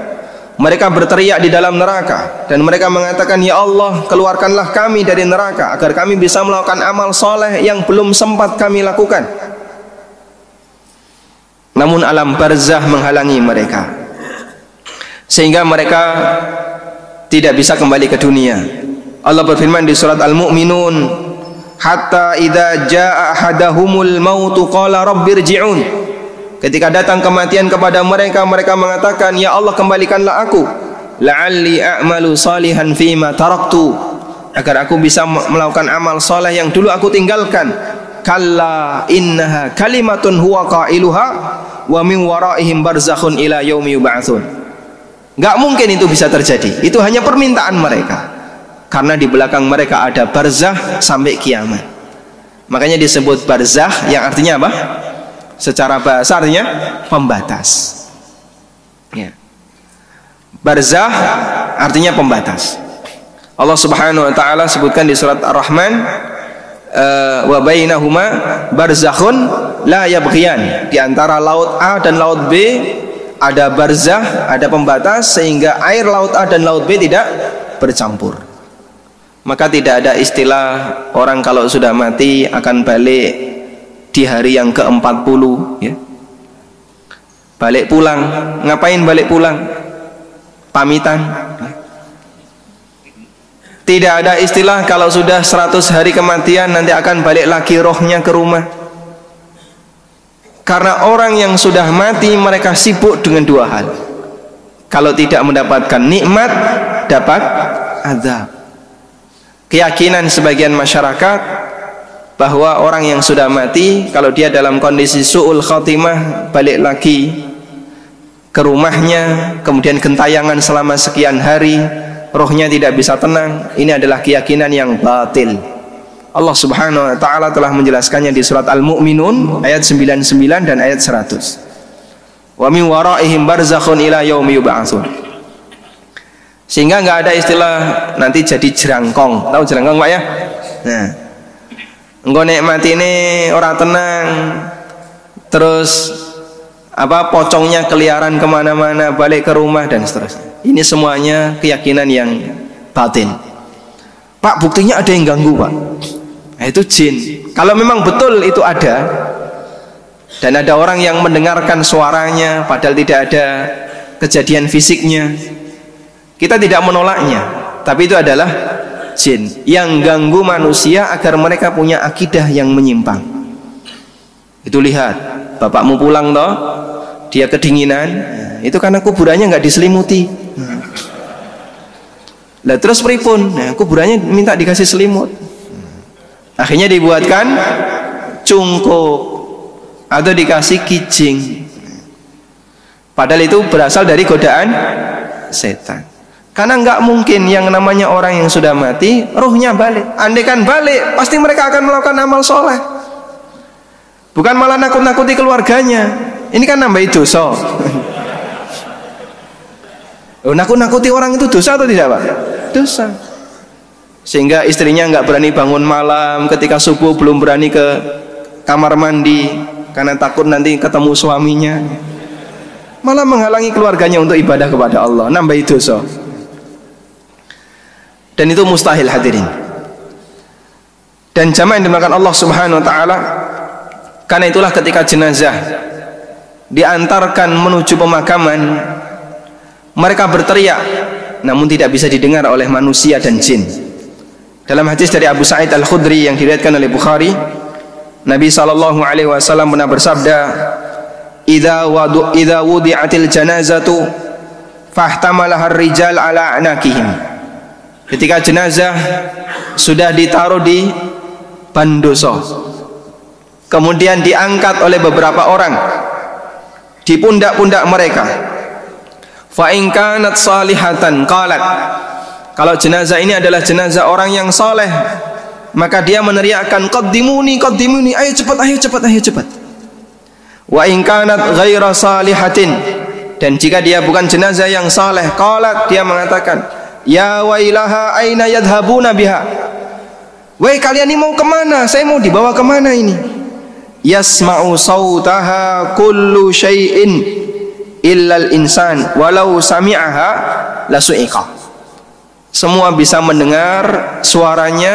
Mereka berteriak di dalam neraka dan mereka mengatakan ya Allah keluarkanlah kami dari neraka agar kami bisa melakukan amal soleh yang belum sempat kami lakukan. Namun alam barzah menghalangi mereka sehingga mereka tidak bisa kembali ke dunia. Allah berfirman di surat Al-Mu'minun hatta idza jaa ahadahumul mautu qala rabbirji'un ketika datang kematian kepada mereka mereka mengatakan ya Allah kembalikanlah aku. La'alli a'malu salihan fima taraktu. Agar aku bisa melakukan amal soleh yang dulu aku tinggalkan. Kalla innaha kalimatun huwa qailuha wa min waraihim barzakhun ila yaumi yub'atsun. Enggak mungkin itu bisa terjadi. Itu hanya permintaan mereka. Karena di belakang mereka ada barzah sampai kiamat. Makanya disebut barzah yang artinya apa? Secara bahasa artinya pembatas. Ya. barzah artinya pembatas. Allah subhanahu wa ta'ala sebutkan di surat ar-Rahman uh, wa bainahuma barzakhun la yabghiyan. Di antara laut A dan laut B ada barzah, ada pembatas sehingga air laut A dan laut B tidak bercampur. Maka tidak ada istilah orang kalau sudah mati akan balik di hari yang ke-40 ya. Balik pulang, ngapain balik pulang? Pamitan. Tidak ada istilah kalau sudah 100 hari kematian nanti akan balik lagi rohnya ke rumah. Karena orang yang sudah mati mereka sibuk dengan dua hal. Kalau tidak mendapatkan nikmat, dapat azab keyakinan sebagian masyarakat bahwa orang yang sudah mati kalau dia dalam kondisi su'ul khatimah balik lagi ke rumahnya kemudian gentayangan selama sekian hari rohnya tidak bisa tenang ini adalah keyakinan yang batil. Allah subhanahu wa ta'ala telah menjelaskannya di surat Al-Mu'minun ayat 99 dan ayat 100 wa min waraihim barzakhun ila yaumi sehingga nggak ada istilah nanti jadi jerangkong. Tahu jerangkong pak ya? Nah enggak nek ini orang tenang terus apa pocongnya keliaran ke mana-mana balik ke rumah dan seterusnya. Ini semuanya keyakinan yang batin. Pak buktinya ada yang ganggu Pak. Nah, itu jin. Kalau memang betul itu ada dan ada orang yang mendengarkan suaranya padahal tidak ada kejadian fisiknya kita tidak menolaknya. Tapi itu adalah jin yang ganggu manusia agar mereka punya akidah yang menyimpang. Itu lihat bapakmu pulang toh dia kedinginan itu karena kuburannya nggak diselimuti. Lah terus pripun? Nah, kuburannya minta dikasih selimut. Akhirnya dibuatkan cungkup atau dikasih kijing. Padahal itu berasal dari godaan setan karena nggak mungkin yang namanya orang yang sudah mati ruhnya balik andai kan balik pasti mereka akan melakukan amal soleh bukan malah nakut-nakuti keluarganya ini kan nambah dosa. Oh, nakut-nakuti orang itu dosa atau tidak, Pak? Dosa. Sehingga istrinya nggak berani bangun malam, ketika subuh belum berani ke kamar mandi karena takut nanti ketemu suaminya. Malah menghalangi keluarganya untuk ibadah kepada Allah, nambah dosa. Dan itu mustahil hadirin. Dan jamaah yang dimakan Allah Subhanahu wa taala karena itulah ketika jenazah diantarkan menuju pemakaman mereka berteriak namun tidak bisa didengar oleh manusia dan jin dalam hadis dari Abu Sa'id Al-Khudri yang diriwayatkan oleh Bukhari Nabi sallallahu alaihi wasallam pernah bersabda idza wadu idza wudi'atil janazatu fahtamalaha ar-rijal ala anakihim ketika jenazah sudah ditaruh di bandoso. Kemudian diangkat oleh beberapa orang di pundak-pundak mereka. Fa salihatan qalat. Kalau jenazah ini adalah jenazah orang yang soleh maka dia meneriakkan qaddimuni qaddimuni ayo cepat ayo cepat ayo cepat. Wa in kanat ghaira salihatin. Dan jika dia bukan jenazah yang saleh qalat dia mengatakan ya wailaha aina yadhhabuna biha. Woi kalian ini mau ke mana? Saya mau dibawa ke mana ini? yasma'u sautaha kullu syai'in illal insan. Walau sami'aha lasu'iqa. Semua bisa mendengar suaranya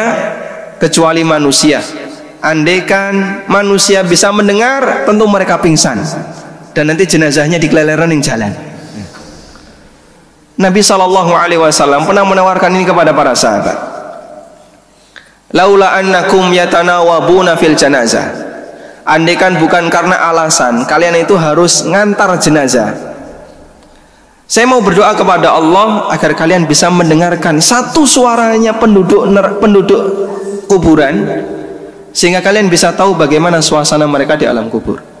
kecuali manusia. Andaikan manusia bisa mendengar tentu mereka pingsan. Dan nanti jenazahnya dikeleleran yang jalan Nabi Shallallahu Alaihi Wasallam pernah menawarkan ini kepada para sahabat. Laula annakum yatanawabuna fil janazah Andaikan bukan karena alasan kalian itu harus ngantar jenazah. Saya mau berdoa kepada Allah agar kalian bisa mendengarkan satu suaranya penduduk penduduk kuburan sehingga kalian bisa tahu bagaimana suasana mereka di alam kubur.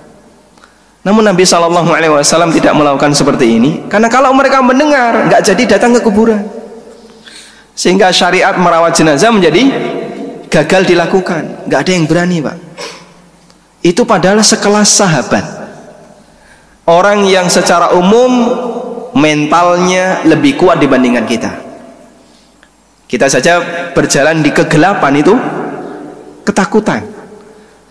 Namun Nabi Shallallahu Alaihi Wasallam tidak melakukan seperti ini. Karena kalau mereka mendengar nggak jadi datang ke kuburan. Sehingga syariat merawat jenazah menjadi gagal dilakukan. Nggak ada yang berani pak. Itu padahal sekelas sahabat. Orang yang secara umum mentalnya lebih kuat dibandingkan kita. Kita saja berjalan di kegelapan itu ketakutan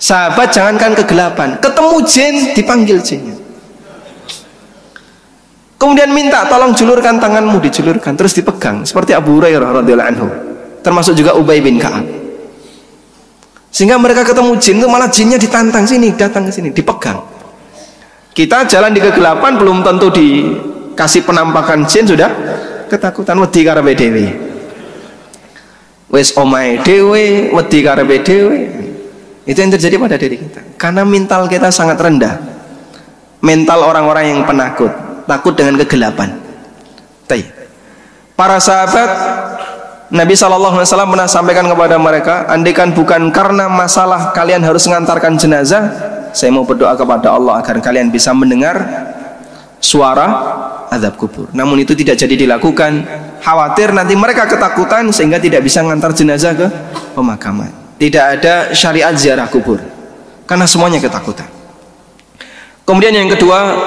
sahabat jangankan kegelapan. Ketemu jin dipanggil jinnya kemudian minta tolong julurkan tanganmu. Dijulurkan terus dipegang. Seperti Abu Hurairah radhiyallahu anhu. Termasuk juga Ubay bin Ka'ab. Sehingga mereka ketemu jin itu malah jinnya ditantang sini, datang ke sini, dipegang. Kita jalan di kegelapan belum tentu dikasih penampakan jin sudah ketakutan. Wedi karepe dhewe. Wis omahe dhewe, wedi karepe dhewe. Itu yang terjadi pada diri kita. Karena mental kita sangat rendah. Mental orang-orang yang penakut, takut dengan kegelapan. Para sahabat Nabi Shallallahu Alaihi Wasallam pernah sampaikan kepada mereka, andaikan bukan karena masalah kalian harus mengantarkan jenazah, saya mau berdoa kepada Allah agar kalian bisa mendengar suara azab kubur. Namun itu tidak jadi dilakukan. Khawatir nanti mereka ketakutan sehingga tidak bisa mengantar jenazah ke pemakaman. Tidak ada syariat ziarah kubur karena semuanya ketakutan. Kemudian yang kedua,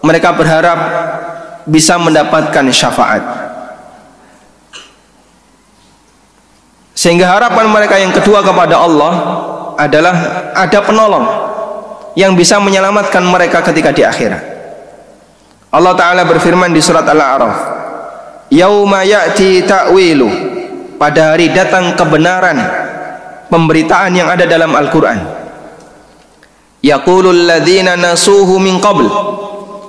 mereka berharap bisa mendapatkan syafaat Sehingga harapan mereka yang kedua kepada Allah adalah ada penolong yang bisa menyelamatkan mereka ketika di akhirat. Allah taala berfirman di surat Al-A'raf, "Yauma ya'ti ta'wilu" pada hari datang kebenaran pemberitaan yang ada dalam Al-Qur'an. Yaqulul ladzina nasuhu min qabl.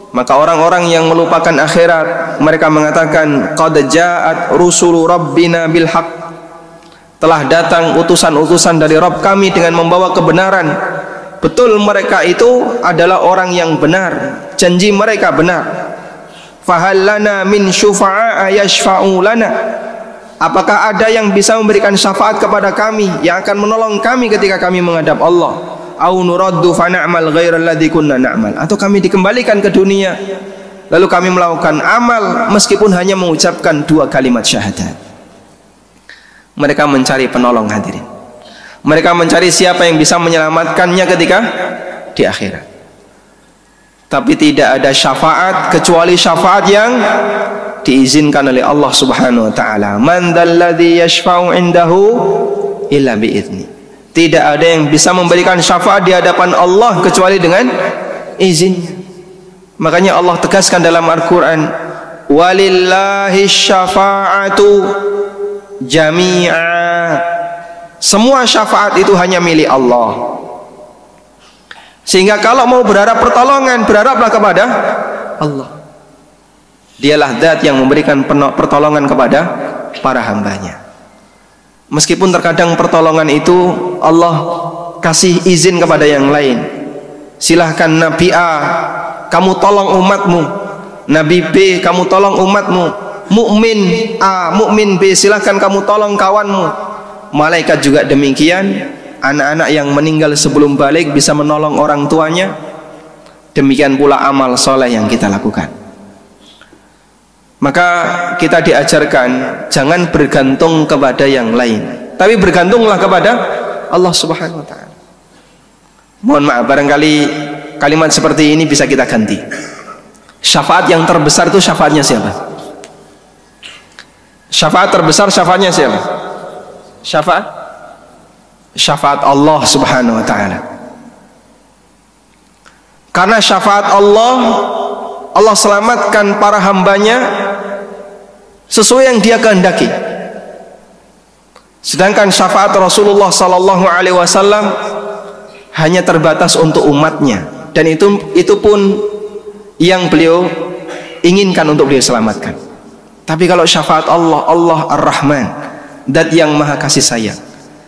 Maka orang-orang yang melupakan akhirat mereka mengatakan qad ja'at rusulu rabbina bil haqq telah datang utusan-utusan dari Rabb kami dengan membawa kebenaran. Betul mereka itu adalah orang yang benar. Janji mereka benar. Fahallana min syufa'a yashfa'u lana apakah ada yang bisa memberikan syafaat kepada kami yang akan menolong kami ketika kami menghadap Allah? Au nuraddu fa na'mal ghairal kunna na'mal. Atau kami dikembalikan ke dunia lalu kami melakukan amal meskipun hanya mengucapkan dua kalimat syahadat. Mereka mencari penolong hadirin. Mereka mencari siapa yang bisa menyelamatkannya ketika di akhirat. Tapi tidak ada syafaat kecuali syafaat yang diizinkan oleh Allah Subhanahu wa taala man dzalladzi yashfa'u indahu illa bi'idznihi tidak ada yang bisa memberikan syafaat di hadapan Allah kecuali dengan izinnya. Makanya Allah tegaskan dalam Al-Quran, Walillahi syafa'atu jami'a. Semua syafaat itu hanya milik Allah. Sehingga kalau mau berharap pertolongan, berharaplah kepada Allah. Dialah zat yang memberikan pertolongan kepada para hambanya. Meskipun terkadang pertolongan itu Allah kasih izin kepada yang lain. Silahkan Nabi A, kamu tolong umatmu. Nabi B, kamu tolong umatmu. Mukmin A, mukmin B, silahkan kamu tolong kawanmu. Malaikat juga demikian. Anak-anak yang meninggal sebelum balik bisa menolong orang tuanya. Demikian pula amal soleh yang kita lakukan maka kita diajarkan jangan bergantung kepada yang lain. Tapi bergantunglah kepada Allah subhanahu wa ta'ala. Mohon maaf barangkali kalimat seperti ini bisa kita ganti. Syafaat yang terbesar itu syafaatnya siapa? Syafaat terbesar syafaatnya siapa? Syafaat? Syafaat Allah subhanahu wa ta'ala. Karena syafaat Allah Allah selamatkan para hambanya sesuai yang dia kehendaki. Sedangkan syafaat Rasulullah sallallahu alaihi wasallam hanya terbatas untuk umatnya. Dan itu itu pun yang beliau inginkan untuk beliau selamatkan. Tapi kalau syafaat Allah Allah Ar-Rahman dat yang maha kasih sayang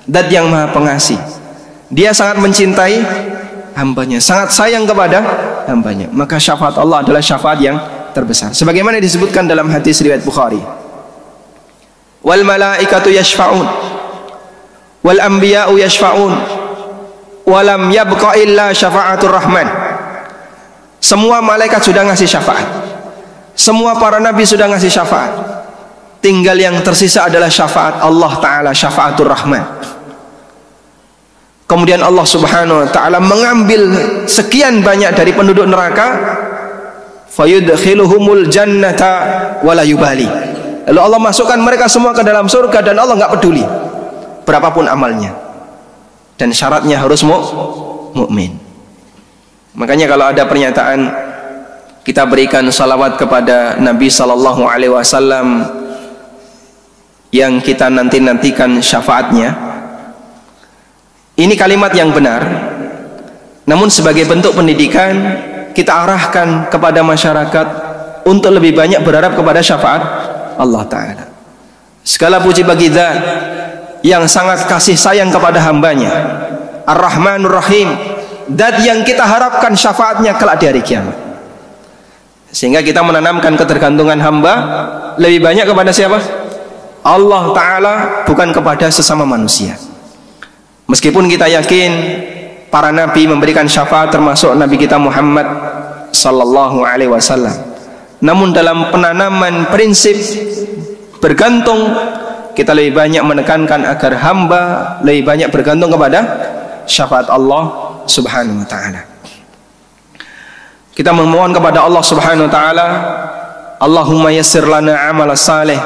dat yang maha pengasih dia sangat mencintai hambanya sangat sayang kepada hambanya. Maka syafaat Allah adalah syafaat yang terbesar. Sebagaimana disebutkan dalam hadis riwayat Bukhari. Wal malaikatu yashfa'un. Wal anbiya'u yashfa'un. Walam yabqa illa syafa'atur rahman. Semua malaikat sudah ngasih syafaat. Semua para nabi sudah ngasih syafaat. Tinggal yang tersisa adalah syafaat Allah taala syafaatur rahman. Kemudian Allah subhanahu wa ta'ala mengambil sekian banyak dari penduduk neraka fayudkhiluhumul jannata wala yubali. Lalu Allah masukkan mereka semua ke dalam surga dan Allah nggak peduli berapapun amalnya. Dan syaratnya harus mu mukmin. Makanya kalau ada pernyataan kita berikan salawat kepada Nabi sallallahu alaihi wasallam yang kita nanti-nantikan syafaatnya. Ini kalimat yang benar. Namun sebagai bentuk pendidikan kita arahkan kepada masyarakat untuk lebih banyak berharap kepada syafaat Allah taala. Segala puji bagi Zat yang sangat kasih sayang kepada hambanya. Ar-Rahmanur Rahim. Zat yang kita harapkan syafaatnya kelak di hari kiamat. Sehingga kita menanamkan ketergantungan hamba lebih banyak kepada siapa? Allah Ta'ala bukan kepada sesama manusia. Meskipun kita yakin para nabi memberikan syafaat termasuk nabi kita Muhammad sallallahu alaihi wasallam. Namun dalam penanaman prinsip bergantung kita lebih banyak menekankan agar hamba lebih banyak bergantung kepada syafaat Allah Subhanahu wa taala. Kita memohon kepada Allah Subhanahu wa taala, Allahumma yassir lana amal salih.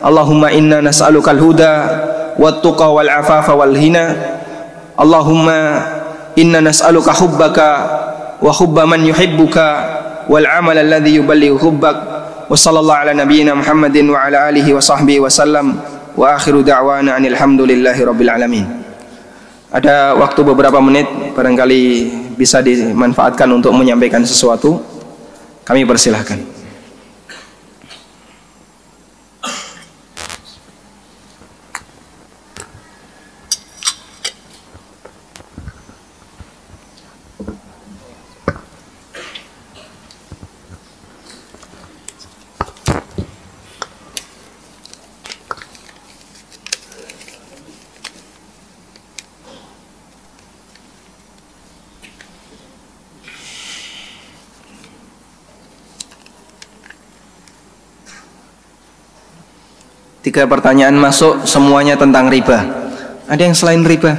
Allahumma inna nas'alukal huda wat tuqa wal afafa wal hina Allahumma inna nas'aluka hubbaka wa hubba man yuhibbuka wal amal alladhi yuballighu hubbak. Wa sallallahu ala nabiyyina Muhammadin wa ala alihi wa sahbihi wa sallam. Wa akhiru da'wana anil hamdulillahi rabbil alamin. Ada waktu beberapa menit barangkali bisa dimanfaatkan untuk menyampaikan sesuatu. Kami persilahkan Tiga pertanyaan masuk semuanya tentang riba. Ada yang selain riba?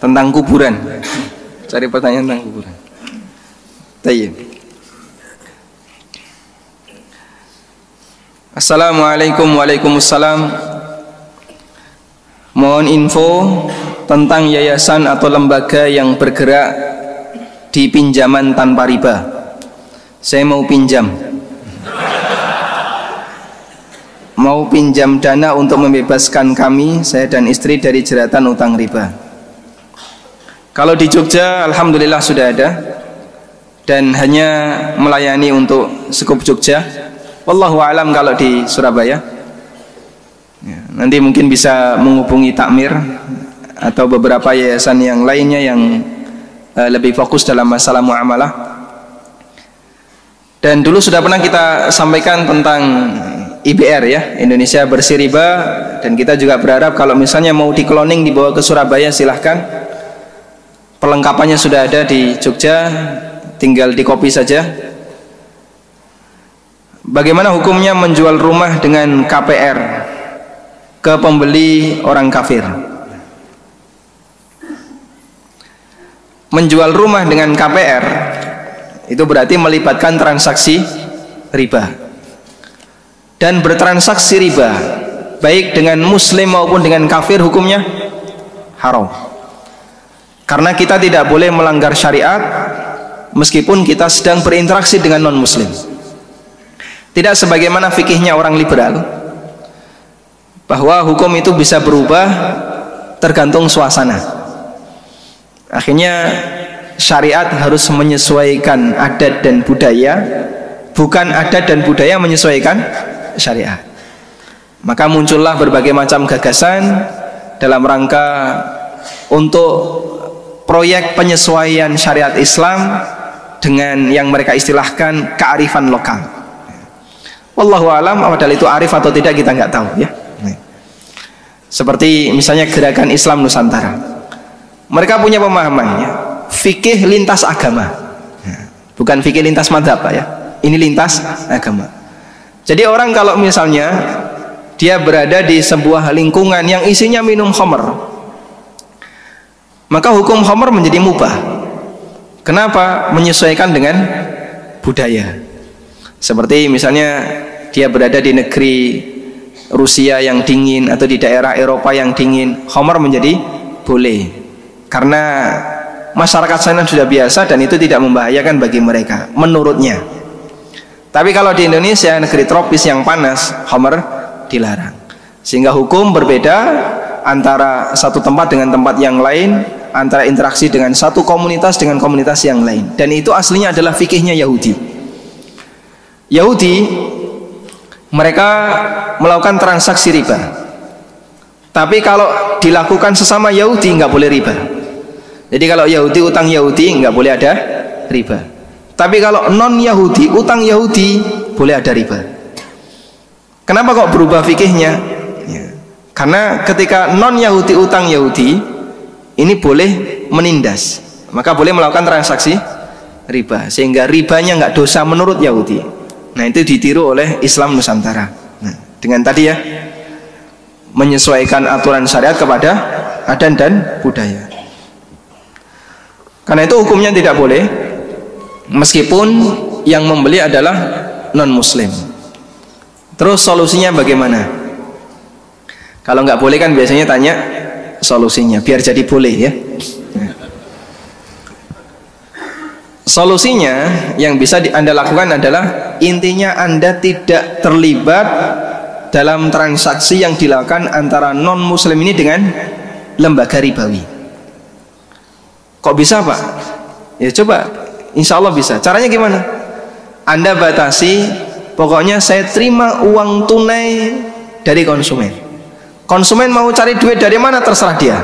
Tentang kuburan. Cari pertanyaan tentang kuburan. Assalamualaikum Waalaikumsalam Mohon info tentang yayasan atau lembaga yang bergerak di pinjaman tanpa riba Saya mau pinjam mau pinjam dana untuk membebaskan kami, saya dan istri dari jeratan utang riba. Kalau di Jogja, Alhamdulillah sudah ada dan hanya melayani untuk sekup Jogja. Wallahu alam kalau di Surabaya. Ya, nanti mungkin bisa menghubungi takmir atau beberapa yayasan yang lainnya yang uh, lebih fokus dalam masalah muamalah. Dan dulu sudah pernah kita sampaikan tentang IBR ya Indonesia bersih riba dan kita juga berharap kalau misalnya mau di cloning dibawa ke Surabaya silahkan. Perlengkapannya sudah ada di Jogja tinggal di kopi saja. Bagaimana hukumnya menjual rumah dengan KPR ke pembeli orang kafir? Menjual rumah dengan KPR itu berarti melibatkan transaksi riba dan bertransaksi riba baik dengan muslim maupun dengan kafir hukumnya haram. Karena kita tidak boleh melanggar syariat meskipun kita sedang berinteraksi dengan non muslim tidak sebagaimana fikihnya orang liberal bahwa hukum itu bisa berubah tergantung suasana. Akhirnya syariat harus menyesuaikan adat dan budaya bukan adat dan budaya menyesuaikan syariat. Maka muncullah berbagai macam gagasan dalam rangka untuk proyek penyesuaian syariat Islam dengan yang mereka istilahkan kearifan lokal. Wallahu alam padahal itu arif atau tidak kita nggak tahu ya. Seperti misalnya gerakan Islam Nusantara. Mereka punya pemahamannya fikih lintas agama. Bukan fikih lintas madhab ya. Ini lintas agama jadi orang kalau misalnya dia berada di sebuah lingkungan yang isinya minum khamr, maka hukum khamr menjadi mubah. Kenapa? Menyesuaikan dengan budaya. Seperti misalnya dia berada di negeri Rusia yang dingin atau di daerah Eropa yang dingin, khamr menjadi boleh. Karena masyarakat sana sudah biasa dan itu tidak membahayakan bagi mereka menurutnya. Tapi kalau di Indonesia negeri tropis yang panas, homer dilarang. Sehingga hukum berbeda antara satu tempat dengan tempat yang lain, antara interaksi dengan satu komunitas dengan komunitas yang lain. Dan itu aslinya adalah fikihnya Yahudi. Yahudi mereka melakukan transaksi riba. Tapi kalau dilakukan sesama Yahudi nggak boleh riba. Jadi kalau Yahudi utang Yahudi nggak boleh ada riba. Tapi kalau non Yahudi, utang Yahudi boleh ada riba. Kenapa kok berubah fikihnya? Ya. Karena ketika non Yahudi utang Yahudi ini boleh menindas, maka boleh melakukan transaksi riba, sehingga ribanya nggak dosa menurut Yahudi. Nah itu ditiru oleh Islam Nusantara. Nah, dengan tadi ya menyesuaikan aturan syariat kepada adat dan budaya. Karena itu hukumnya tidak boleh meskipun yang membeli adalah non muslim terus solusinya bagaimana? Kalau nggak boleh kan biasanya tanya solusinya biar jadi boleh ya. Solusinya yang bisa anda lakukan adalah intinya anda tidak terlibat dalam transaksi yang dilakukan antara non muslim ini dengan lembaga ribawi. Kok bisa pak? Ya coba insya Allah bisa. Caranya gimana? Anda batasi pokoknya saya terima uang tunai dari konsumen. Konsumen mau cari duit dari mana terserah dia.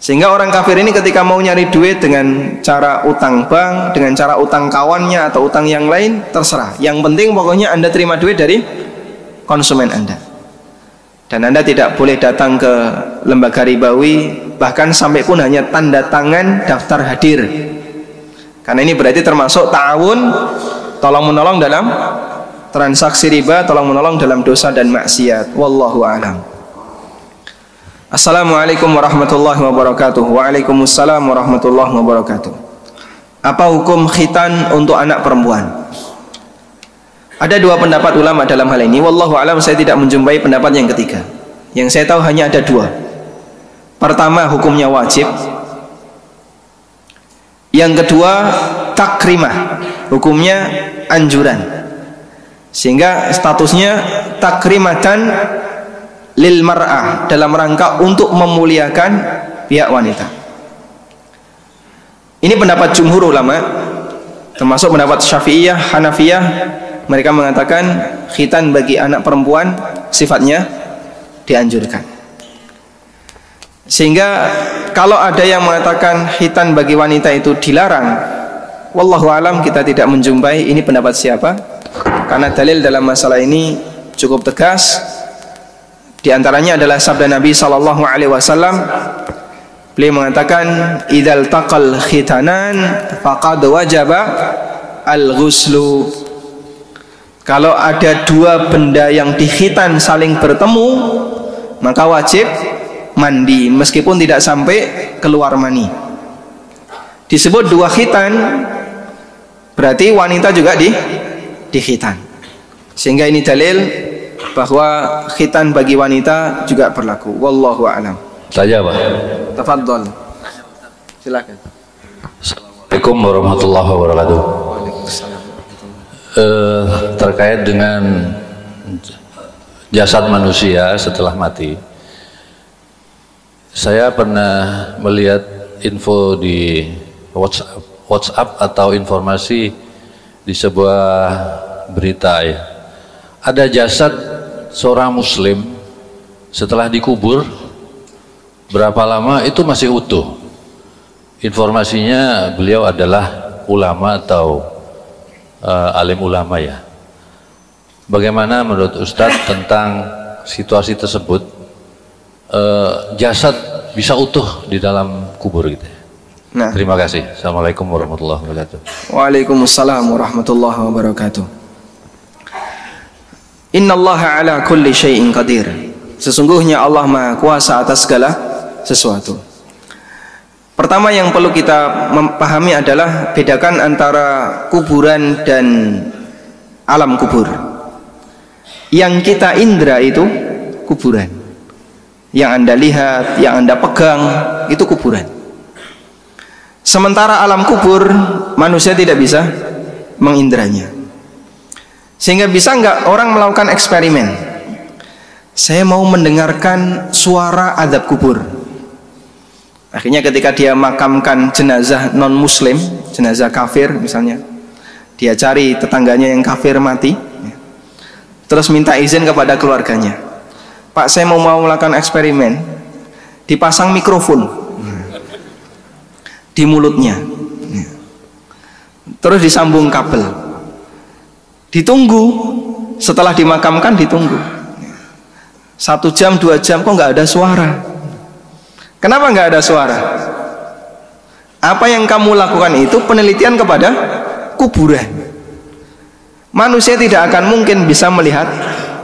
Sehingga orang kafir ini ketika mau nyari duit dengan cara utang bank dengan cara utang kawannya atau utang yang lain terserah. Yang penting pokoknya anda terima duit dari konsumen anda. Dan anda tidak boleh datang ke lembaga ribawi bahkan sampai pun hanya tanda tangan daftar hadir karena ini berarti termasuk ta'awun tolong menolong dalam transaksi riba tolong menolong dalam dosa dan maksiat. Wallahu alam. Assalamualaikum warahmatullahi wabarakatuh. Waalaikumsalam warahmatullahi wabarakatuh. Apa hukum khitan untuk anak perempuan? Ada dua pendapat ulama dalam hal ini. Wallahu alam saya tidak menjumpai pendapat yang ketiga. Yang saya tahu hanya ada dua. Pertama hukumnya wajib Yang kedua takrimah. Hukumnya anjuran. Sehingga statusnya takrimatan lil mar'ah dalam rangka untuk memuliakan pihak wanita. Ini pendapat jumhur ulama termasuk pendapat syafi'iyah, hanafiyah. Mereka mengatakan khitan bagi anak perempuan sifatnya dianjurkan sehingga kalau ada yang mengatakan khitan bagi wanita itu dilarang wallahu alam kita tidak menjumpai ini pendapat siapa. Karena dalil dalam masalah ini cukup tegas. Di antaranya adalah sabda Nabi sallallahu alaihi wasallam beliau mengatakan idzal taqal khitanan faqad wajaba al-ghuslu. Kalau ada dua benda yang dikhitan saling bertemu maka wajib mandi meskipun tidak sampai keluar mani. Disebut dua khitan berarti wanita juga di di khitan. Sehingga ini dalil bahwa khitan bagi wanita juga berlaku. Wallahu a'lam. Saja Pak. Tafadhol. Silakan. Assalamualaikum warahmatullahi wabarakatuh. Uh, terkait dengan jasad manusia setelah mati saya pernah melihat info di WhatsApp, WhatsApp atau informasi di sebuah berita ya. Ada jasad seorang muslim setelah dikubur berapa lama itu masih utuh. Informasinya beliau adalah ulama atau uh, alim ulama ya. Bagaimana menurut Ustadz tentang situasi tersebut uh, jasad bisa utuh di dalam kubur gitu? Nah. Terima kasih. Assalamualaikum warahmatullahi wabarakatuh. Waalaikumsalam warahmatullahi wabarakatuh. Inna Allah ala kulli syai'in qadir. Sesungguhnya Allah Maha Kuasa atas segala sesuatu. Pertama yang perlu kita memahami adalah bedakan antara kuburan dan alam kubur. Yang kita indra itu kuburan. Yang Anda lihat, yang Anda pegang itu kuburan. Sementara alam kubur manusia tidak bisa mengindranya. Sehingga bisa nggak orang melakukan eksperimen? Saya mau mendengarkan suara adab kubur. Akhirnya ketika dia makamkan jenazah non muslim, jenazah kafir misalnya, dia cari tetangganya yang kafir mati, terus minta izin kepada keluarganya. Pak saya mau melakukan eksperimen, dipasang mikrofon. Di mulutnya. Terus disambung kabel. Ditunggu. Setelah dimakamkan ditunggu. Satu jam dua jam kok nggak ada suara? Kenapa nggak ada suara? Apa yang kamu lakukan itu penelitian kepada kuburan. Manusia tidak akan mungkin bisa melihat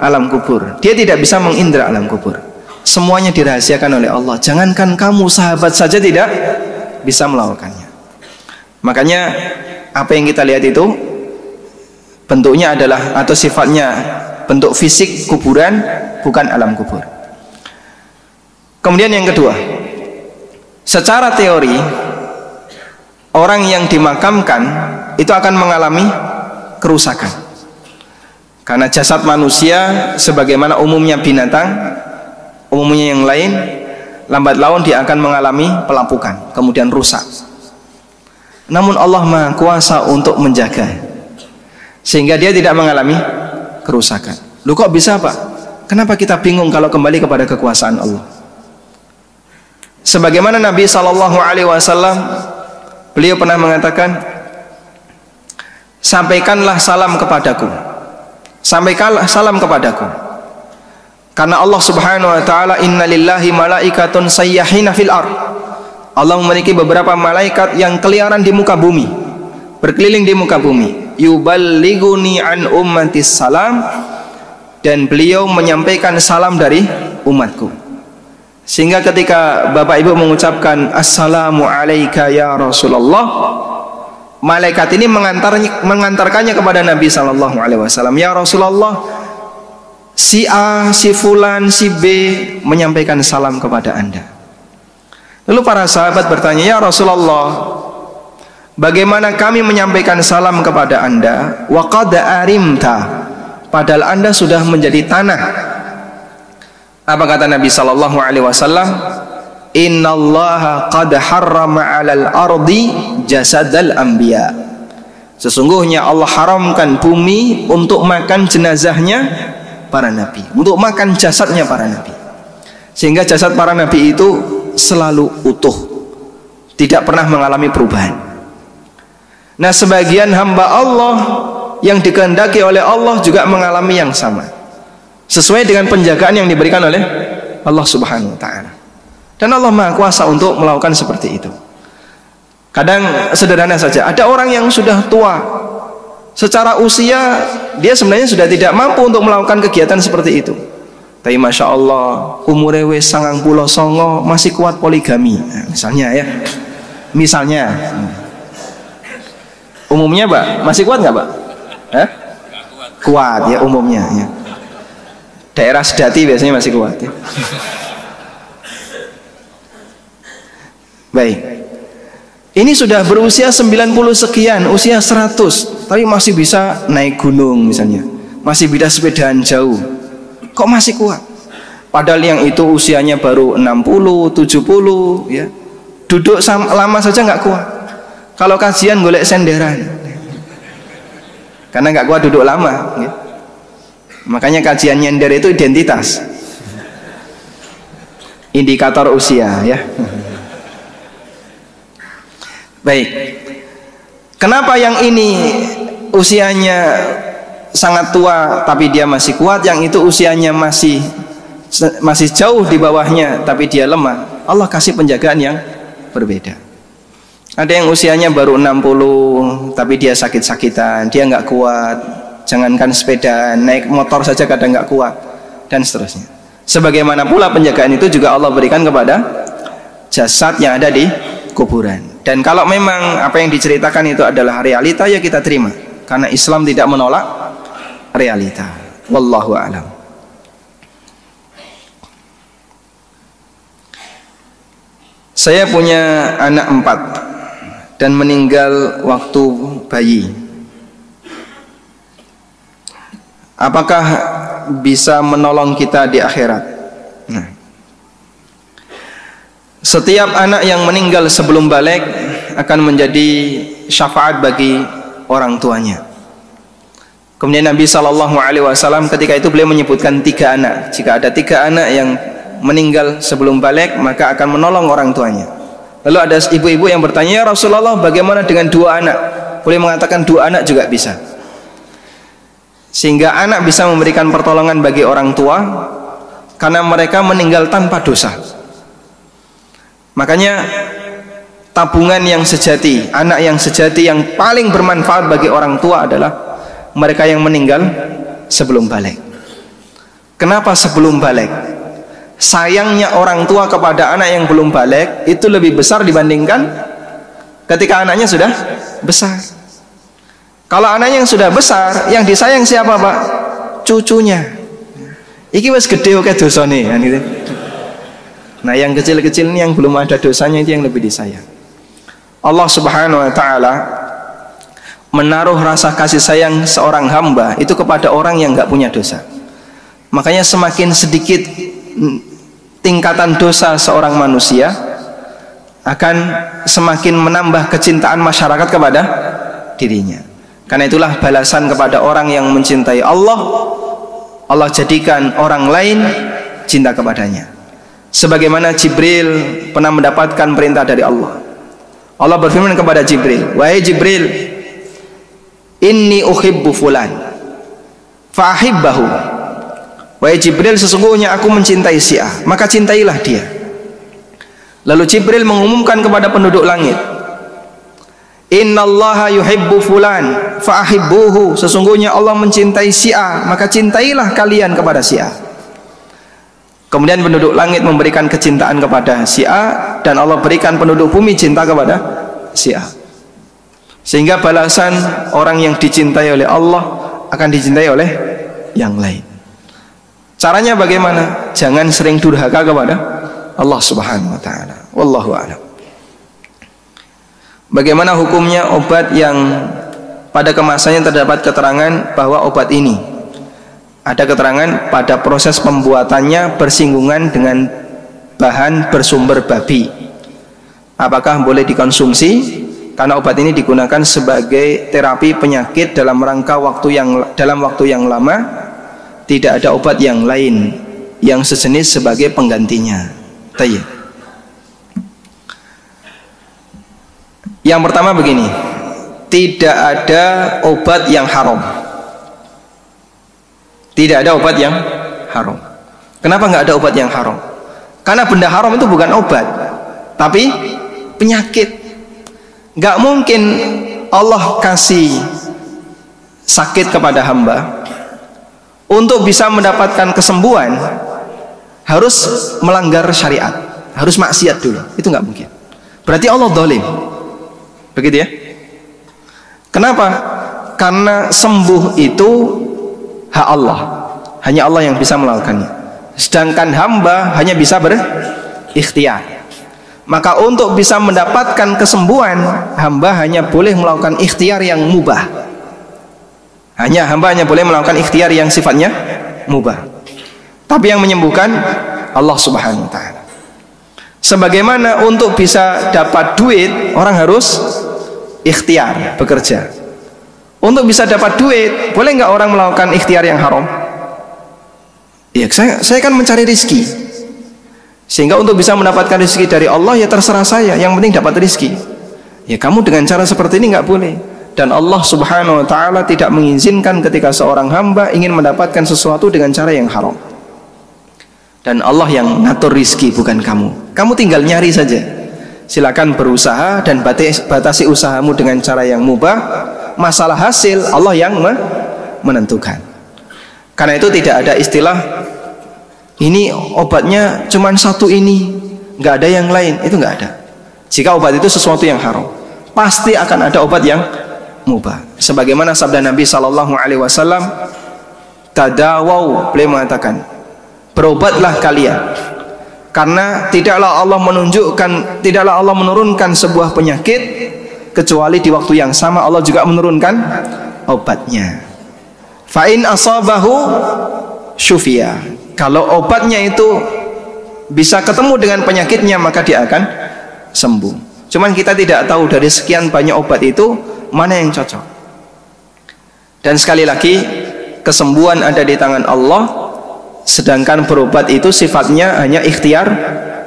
alam kubur. Dia tidak bisa mengindra alam kubur. Semuanya dirahasiakan oleh Allah. Jangankan kamu sahabat saja tidak bisa melakukannya. Makanya apa yang kita lihat itu bentuknya adalah atau sifatnya bentuk fisik kuburan bukan alam kubur. Kemudian yang kedua, secara teori orang yang dimakamkan itu akan mengalami kerusakan. Karena jasad manusia sebagaimana umumnya binatang, umumnya yang lain, lambat laun dia akan mengalami pelapukan, kemudian rusak. Namun Allah Maha Kuasa untuk menjaga sehingga dia tidak mengalami kerusakan. Lu kok bisa, Pak? Kenapa kita bingung kalau kembali kepada kekuasaan Allah? Sebagaimana Nabi Shallallahu alaihi wasallam beliau pernah mengatakan sampaikanlah salam kepadaku. Sampaikanlah salam kepadaku. Karena Allah Subhanahu wa taala innalillahi malaikatun sayyahina fil ard. Allah memiliki beberapa malaikat yang keliaran di muka bumi, berkeliling di muka bumi. Yuballighuni an ummatis salam dan beliau menyampaikan salam dari umatku. Sehingga ketika Bapak Ibu mengucapkan Assalamu alayka ya Rasulullah Malaikat ini mengantar, mengantarkannya kepada Nabi Sallallahu Alaihi Wasallam. Ya Rasulullah Si A, si Fulan, si B menyampaikan salam kepada anda. Lalu para sahabat bertanya Ya Rasulullah Bagaimana kami menyampaikan salam kepada anda? Waqada arimta. Padahal anda sudah menjadi tanah. Apa kata Nabi sallallahu alaihi wasallam? Innallaha qad harrama 'alal ardi jasadal anbiya. Sesungguhnya Allah haramkan bumi untuk makan jenazahnya para nabi, untuk makan jasadnya para nabi. Sehingga jasad para nabi itu selalu utuh, tidak pernah mengalami perubahan. Nah, sebagian hamba Allah yang dikehendaki oleh Allah juga mengalami yang sama sesuai dengan penjagaan yang diberikan oleh Allah Subhanahu wa taala. Dan Allah Maha Kuasa untuk melakukan seperti itu. Kadang sederhana saja, ada orang yang sudah tua secara usia dia sebenarnya sudah tidak mampu untuk melakukan kegiatan seperti itu. Tapi masya Allah umur wes sangang pulau songo masih kuat poligami, nah, misalnya ya, misalnya. Umumnya, Pak, masih kuat nggak, Pak? Eh? Kuat ya umumnya. Ya daerah sedati biasanya masih kuat ya. Baik. Ini sudah berusia 90 sekian usia 100 tapi masih bisa naik gunung misalnya. Masih bisa sepedaan jauh. Kok masih kuat? Padahal yang itu usianya baru 60 70 ya. Duduk lama saja nggak kuat. Kalau kajian golek senderan. Karena nggak kuat duduk lama ya. Makanya kajian nyender itu identitas. Indikator usia ya. Baik. Kenapa yang ini usianya sangat tua tapi dia masih kuat, yang itu usianya masih masih jauh di bawahnya tapi dia lemah. Allah kasih penjagaan yang berbeda. Ada yang usianya baru 60 tapi dia sakit-sakitan, dia nggak kuat, jangankan sepeda naik motor saja kadang nggak kuat dan seterusnya sebagaimana pula penjagaan itu juga Allah berikan kepada jasad yang ada di kuburan dan kalau memang apa yang diceritakan itu adalah realita ya kita terima. Karena Islam tidak menolak realita. Wallahu alam. Saya punya anak empat dan meninggal waktu bayi. Apakah bisa menolong kita di akhirat? Nah. Setiap anak yang meninggal sebelum balik akan menjadi syafaat bagi orang tuanya. Kemudian Nabi Shallallahu Alaihi Wasallam ketika itu beliau menyebutkan tiga anak. Jika ada tiga anak yang meninggal sebelum balik maka akan menolong orang tuanya. Lalu ada ibu-ibu yang bertanya ya Rasulullah bagaimana dengan dua anak? Boleh mengatakan dua anak juga bisa. Sehingga anak bisa memberikan pertolongan bagi orang tua karena mereka meninggal tanpa dosa makanya tabungan yang sejati anak yang sejati yang paling bermanfaat bagi orang tua adalah mereka yang meninggal sebelum balik kenapa sebelum balik sayangnya orang tua kepada anak yang belum balik itu lebih besar dibandingkan ketika anaknya sudah besar kalau anaknya yang sudah besar, yang disayang siapa, Pak? Cucunya. Iki wis gede oke dosane kan gitu. Nah, yang kecil-kecil ini yang belum ada dosanya itu yang lebih disayang. Allah Subhanahu wa taala menaruh rasa kasih sayang seorang hamba itu kepada orang yang nggak punya dosa. Makanya semakin sedikit tingkatan dosa seorang manusia akan semakin menambah kecintaan masyarakat kepada dirinya. Karena itulah balasan kepada orang yang mencintai Allah, Allah jadikan orang lain cinta kepadanya sebagaimana Jibril pernah mendapatkan perintah dari Allah. Allah berfirman kepada Jibril wahai Jibril inni uhibbu fulan fa'ahibbahu wahai Jibril sesungguhnya aku mencintai si A maka cintailah dia. Lalu Jibril mengumumkan kepada penduduk langit Innallaha yuhibbu fulan fa'ahibbuhu sesungguhnya Allah mencintai si A maka cintailah kalian kepada si A Kemudian penduduk langit memberikan kecintaan kepada si A dan Allah berikan penduduk bumi cinta kepada si A. Sehingga balasan orang yang dicintai oleh Allah akan dicintai oleh yang lain. Caranya bagaimana? Jangan sering durhaka kepada Allah Subhanahu wa taala. Wallahu a'lam. Bagaimana hukumnya obat yang pada kemasannya terdapat keterangan bahwa obat ini ada keterangan pada proses pembuatannya bersinggungan dengan bahan bersumber babi. Apakah boleh dikonsumsi? Karena obat ini digunakan sebagai terapi penyakit dalam rangka waktu yang dalam waktu yang lama. Tidak ada obat yang lain yang sejenis sebagai penggantinya. Yang pertama begini. Tidak ada obat yang haram tidak ada obat yang haram. Kenapa nggak ada obat yang haram? Karena benda haram itu bukan obat, tapi penyakit. Nggak mungkin Allah kasih sakit kepada hamba untuk bisa mendapatkan kesembuhan harus melanggar syariat, harus maksiat dulu. Itu nggak mungkin. Berarti Allah dolim. Begitu ya? Kenapa? Karena sembuh itu hak Allah. Hanya Allah yang bisa melakukannya sedangkan hamba hanya bisa berikhtiar. Maka untuk bisa mendapatkan kesembuhan hamba hanya boleh melakukan ikhtiar yang mubah. Hanya hamba hanya boleh melakukan ikhtiar yang sifatnya mubah. Tapi yang menyembuhkan Allah subhanahu wa ta'ala. Sebagaimana untuk bisa dapat duit orang harus ikhtiar bekerja untuk bisa dapat duit, boleh nggak orang melakukan ikhtiar yang haram? Ya, saya, saya kan mencari rizki. Sehingga untuk bisa mendapatkan rizki dari Allah, ya terserah saya. Yang penting dapat rizki. Ya, kamu dengan cara seperti ini nggak boleh. Dan Allah subhanahu wa ta'ala tidak mengizinkan ketika seorang hamba ingin mendapatkan sesuatu dengan cara yang haram. Dan Allah yang ngatur rizki, bukan kamu. Kamu tinggal nyari saja. Silakan berusaha dan batasi usahamu dengan cara yang mubah masalah hasil Allah yang menentukan. Karena itu tidak ada istilah ini obatnya cuma satu ini nggak ada yang lain. Itu nggak ada. Jika obat itu sesuatu yang haram pasti akan ada obat yang mubah. Sebagaimana sabda Nabi Shallallahu Alaihi Wasallam tadawau beliau mengatakan berobatlah kalian. Karena tidaklah Allah menunjukkan tidaklah Allah menurunkan sebuah penyakit kecuali di waktu yang sama Allah juga menurunkan obatnya. Fa'in asabahu syufia. Kalau obatnya itu bisa ketemu dengan penyakitnya maka dia akan sembuh. Cuman kita tidak tahu dari sekian banyak obat itu mana yang cocok. Dan sekali lagi kesembuhan ada di tangan Allah sedangkan berobat itu sifatnya hanya ikhtiar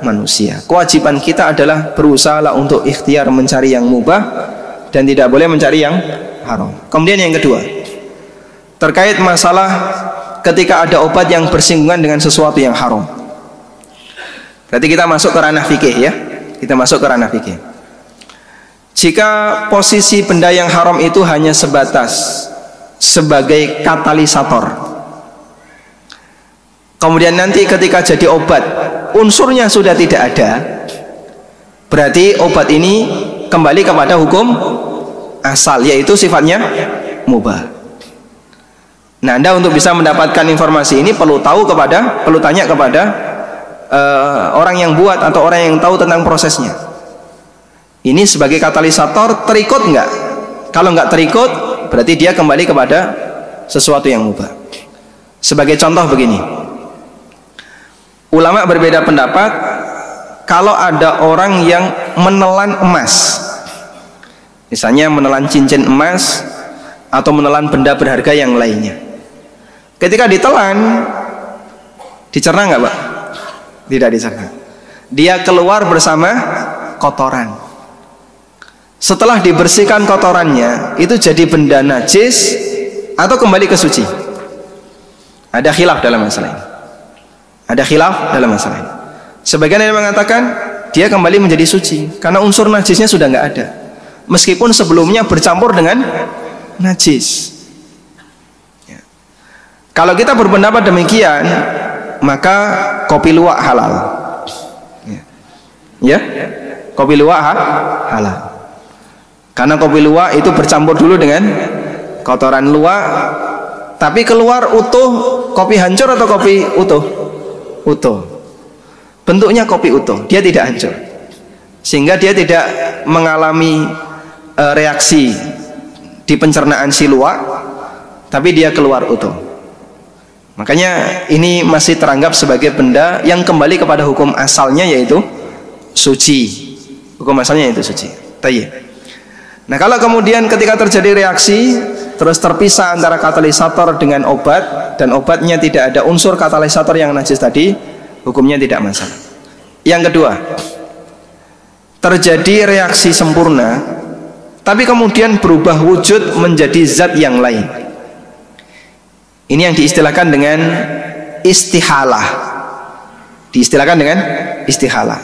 manusia. Kewajiban kita adalah berusaha untuk ikhtiar mencari yang mubah dan tidak boleh mencari yang haram. Kemudian yang kedua, terkait masalah ketika ada obat yang bersinggungan dengan sesuatu yang haram. Berarti kita masuk ke ranah fikih ya. Kita masuk ke ranah fikih. Jika posisi benda yang haram itu hanya sebatas sebagai katalisator Kemudian nanti ketika jadi obat unsurnya sudah tidak ada berarti obat ini kembali kepada hukum asal yaitu sifatnya mubah. Nah, Anda untuk bisa mendapatkan informasi ini perlu tahu kepada perlu tanya kepada uh, orang yang buat atau orang yang tahu tentang prosesnya. Ini sebagai katalisator terikut nggak? Kalau nggak terikut, berarti dia kembali kepada sesuatu yang mubah. Sebagai contoh begini, ulama berbeda pendapat kalau ada orang yang menelan emas, misalnya menelan cincin emas atau menelan benda berharga yang lainnya. Ketika ditelan, dicerna nggak, pak? Tidak dicerna. Dia keluar bersama kotoran. Setelah dibersihkan kotorannya, itu jadi benda najis atau kembali ke suci? Ada khilaf dalam masalah ini. Ada khilaf dalam masalah ini. Sebagian yang mengatakan dia kembali menjadi suci karena unsur najisnya sudah nggak ada. Meskipun sebelumnya bercampur dengan najis. Ya. Kalau kita berpendapat demikian, maka kopi luwak halal. Ya, ya? kopi luwak ha? halal. Karena kopi luwak itu bercampur dulu dengan kotoran luwak, tapi keluar utuh kopi hancur atau kopi utuh? Utuh. Bentuknya kopi utuh, dia tidak hancur. Sehingga dia tidak mengalami e, reaksi di pencernaan si luwak, tapi dia keluar utuh. Makanya ini masih teranggap sebagai benda yang kembali kepada hukum asalnya yaitu suci. Hukum asalnya yaitu suci. Tayyib. Nah kalau kemudian ketika terjadi reaksi terus terpisah antara katalisator dengan obat dan obatnya tidak ada unsur katalisator yang najis tadi, hukumnya tidak masalah. Yang kedua, terjadi reaksi sempurna tapi kemudian berubah wujud menjadi zat yang lain. Ini yang diistilahkan dengan istihalah. Diistilahkan dengan istihalah.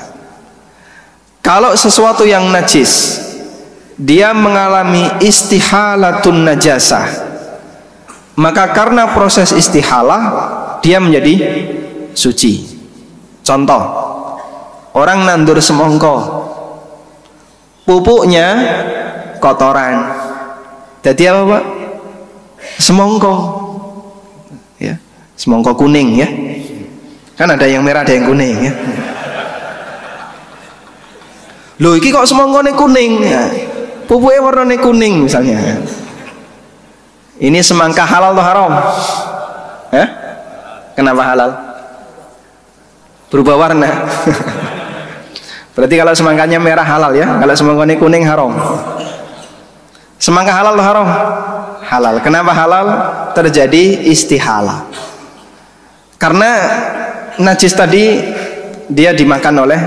Kalau sesuatu yang najis dia mengalami istihalatun najasah maka karena proses istihalah dia menjadi suci. Contoh orang nandur semongko pupuknya kotoran. Jadi apa pak? Semongko. Ya semongko kuning ya. Kan ada yang merah ada yang kuning ya. Loh ini kok semongko kuning? Ya pupuknya warnanya kuning misalnya ini semangka halal atau haram? Eh? kenapa halal? Berubah warna. Berarti kalau semangkanya merah halal ya? Kalau semangkanya kuning haram. Semangka halal atau haram? Halal. Kenapa halal? Terjadi istihala. Karena najis tadi dia dimakan oleh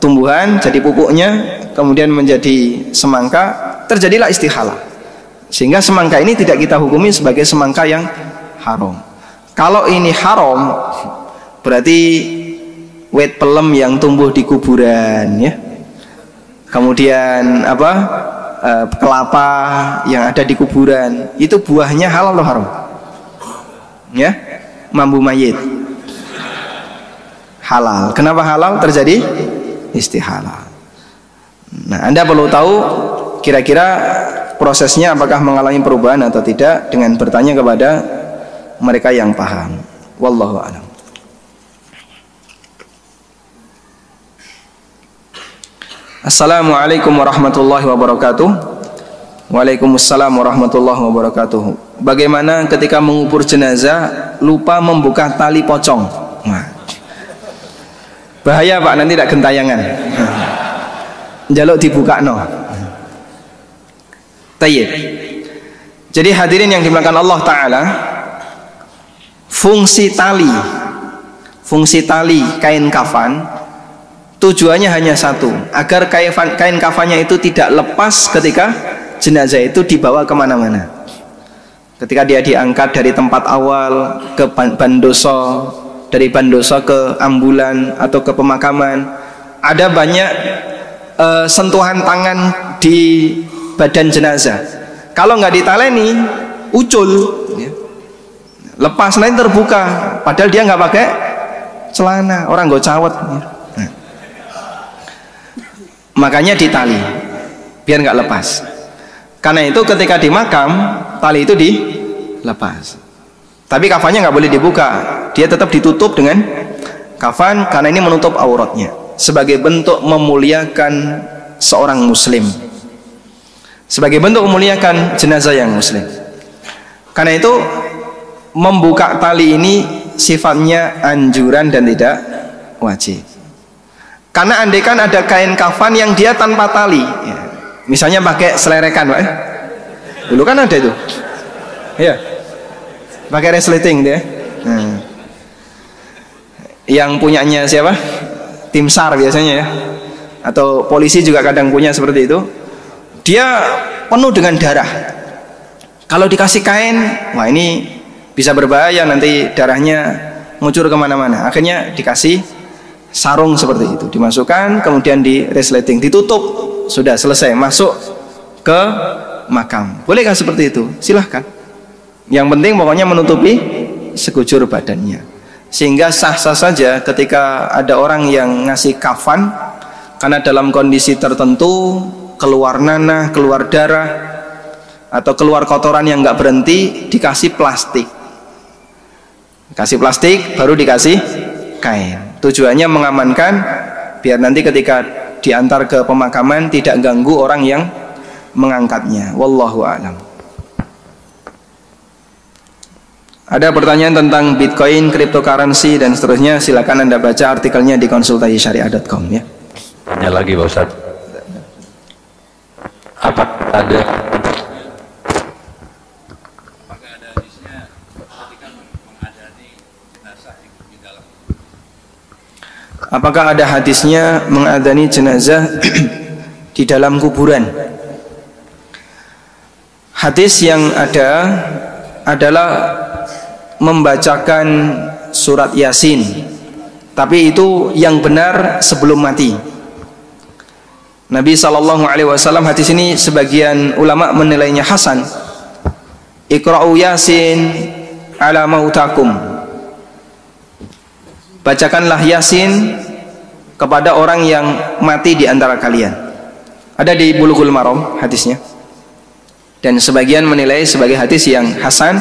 tumbuhan jadi pupuknya kemudian menjadi semangka terjadilah istihalah sehingga semangka ini tidak kita hukumi sebagai semangka yang haram. Kalau ini haram berarti wet pelem yang tumbuh di kuburan ya. Kemudian apa e, kelapa yang ada di kuburan itu buahnya halal atau haram? Ya? Mambu mayit. Halal. Kenapa halal? Terjadi istihalah. Nah, Anda perlu tahu kira-kira prosesnya apakah mengalami perubahan atau tidak dengan bertanya kepada mereka yang paham. Wallahu a'lam. Assalamualaikum warahmatullahi wabarakatuh. Waalaikumsalam warahmatullahi wabarakatuh. Bagaimana ketika mengubur jenazah lupa membuka tali pocong? Bahaya Pak, nanti tidak gentayangan jaluk dibuka no tayyib. Jadi hadirin yang dimakan Allah Ta'ala fungsi tali fungsi tali kain kafan tujuannya hanya satu agar kain, kain kafannya itu tidak lepas ketika jenazah itu dibawa ke mana-mana. Ketika dia diangkat dari tempat awal ke bandoso dari bandoso ke ambulan atau ke pemakaman ada banyak uh, sentuhan tangan di badan jenazah. Kalau nggak ditaleni ucul ya. lepas lain terbuka. Padahal dia nggak pakai celana. Orang nggak cawet ya. nah. makanya ditali biar nggak lepas. Karena itu ketika di makam tali itu dilepas tapi kafannya nggak boleh dibuka. Dia tetap ditutup dengan kafan karena ini menutup auratnya. Sebagai bentuk memuliakan seorang muslim sebagai bentuk memuliakan jenazah yang muslim karena itu membuka tali ini sifatnya anjuran dan tidak wajib karena andaikan ada kain kafan yang dia tanpa tali ya. misalnya pakai selerekan Pak. Eh. dulu kan ada itu ya pakai resleting dia nah. yang punyanya siapa tim SAR biasanya ya atau polisi juga kadang punya seperti itu dia penuh dengan darah. Kalau dikasih kain wah ini bisa berbahaya nanti darahnya ngucur ke mana-mana. Akhirnya dikasih sarung seperti itu. Dimasukkan kemudian di resleting. Ditutup. Sudah selesai. Masuk ke makam. Bolehkah seperti itu? Silahkan. Yang penting pokoknya menutupi sekujur badannya. Sehingga sah-sah saja ketika ada orang yang ngasih kafan karena dalam kondisi tertentu keluar nanah, keluar darah atau keluar kotoran yang nggak berhenti dikasih plastik. Kasih plastik baru dikasih kain. Tujuannya mengamankan biar nanti ketika diantar ke pemakaman tidak ganggu orang yang mengangkatnya. Wallahu alam. Ada pertanyaan tentang Bitcoin, cryptocurrency dan seterusnya. Silakan Anda baca artikelnya di konsultasisyariah.com ya. Tanya lagi Pak Ustaz. Apa ada Apakah ada hadisnya mengadani jenazah di dalam kuburan? Hadis yang ada adalah membacakan surat Yasin. Tapi itu yang benar sebelum mati. Nabi Shallallahu Alaihi Wasallam hadis ini sebagian ulama menilainya hasan. Ikra'u Yasin ala mautakum bacakanlah Yasin kepada orang yang mati di antara kalian. Ada di Bulughul Maram hadisnya. Dan sebagian menilai sebagai hadis yang hasan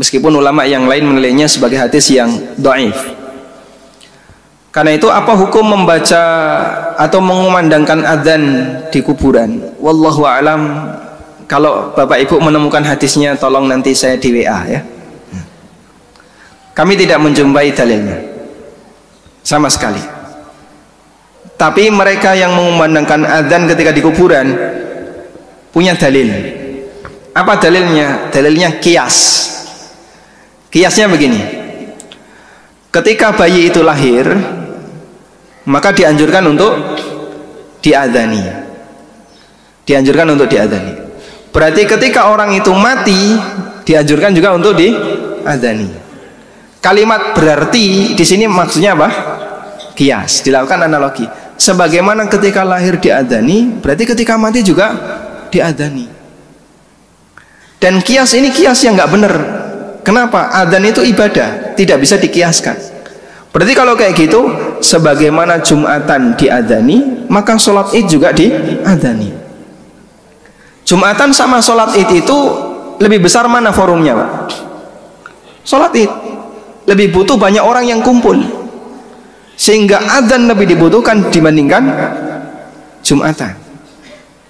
meskipun ulama yang lain menilainya sebagai hadis yang dhaif. Karena itu apa hukum membaca atau mengumandangkan adzan di kuburan? Wallahu alam. Kalau Bapak Ibu menemukan hadisnya tolong nanti saya di WA ya. Kami tidak menjumpai dalilnya sama sekali tapi mereka yang mengumandangkan adzan ketika di kuburan punya dalil apa dalilnya? dalilnya kias kiasnya begini ketika bayi itu lahir maka dianjurkan untuk diadani dianjurkan untuk diadani berarti ketika orang itu mati dianjurkan juga untuk diadani Kalimat berarti di sini maksudnya apa? Kias, dilakukan analogi. Sebagaimana ketika lahir diadani, berarti ketika mati juga diadani. Dan kias ini kias yang nggak benar. Kenapa? Adan itu ibadah, tidak bisa dikiaskan. Berarti kalau kayak gitu, sebagaimana Jumatan diadani, maka sholat id juga diadani. Jumatan sama sholat id itu lebih besar mana forumnya, Pak? Sholat id. Lebih butuh banyak orang yang kumpul. Sehingga adzan lebih dibutuhkan dibandingkan Jumatan.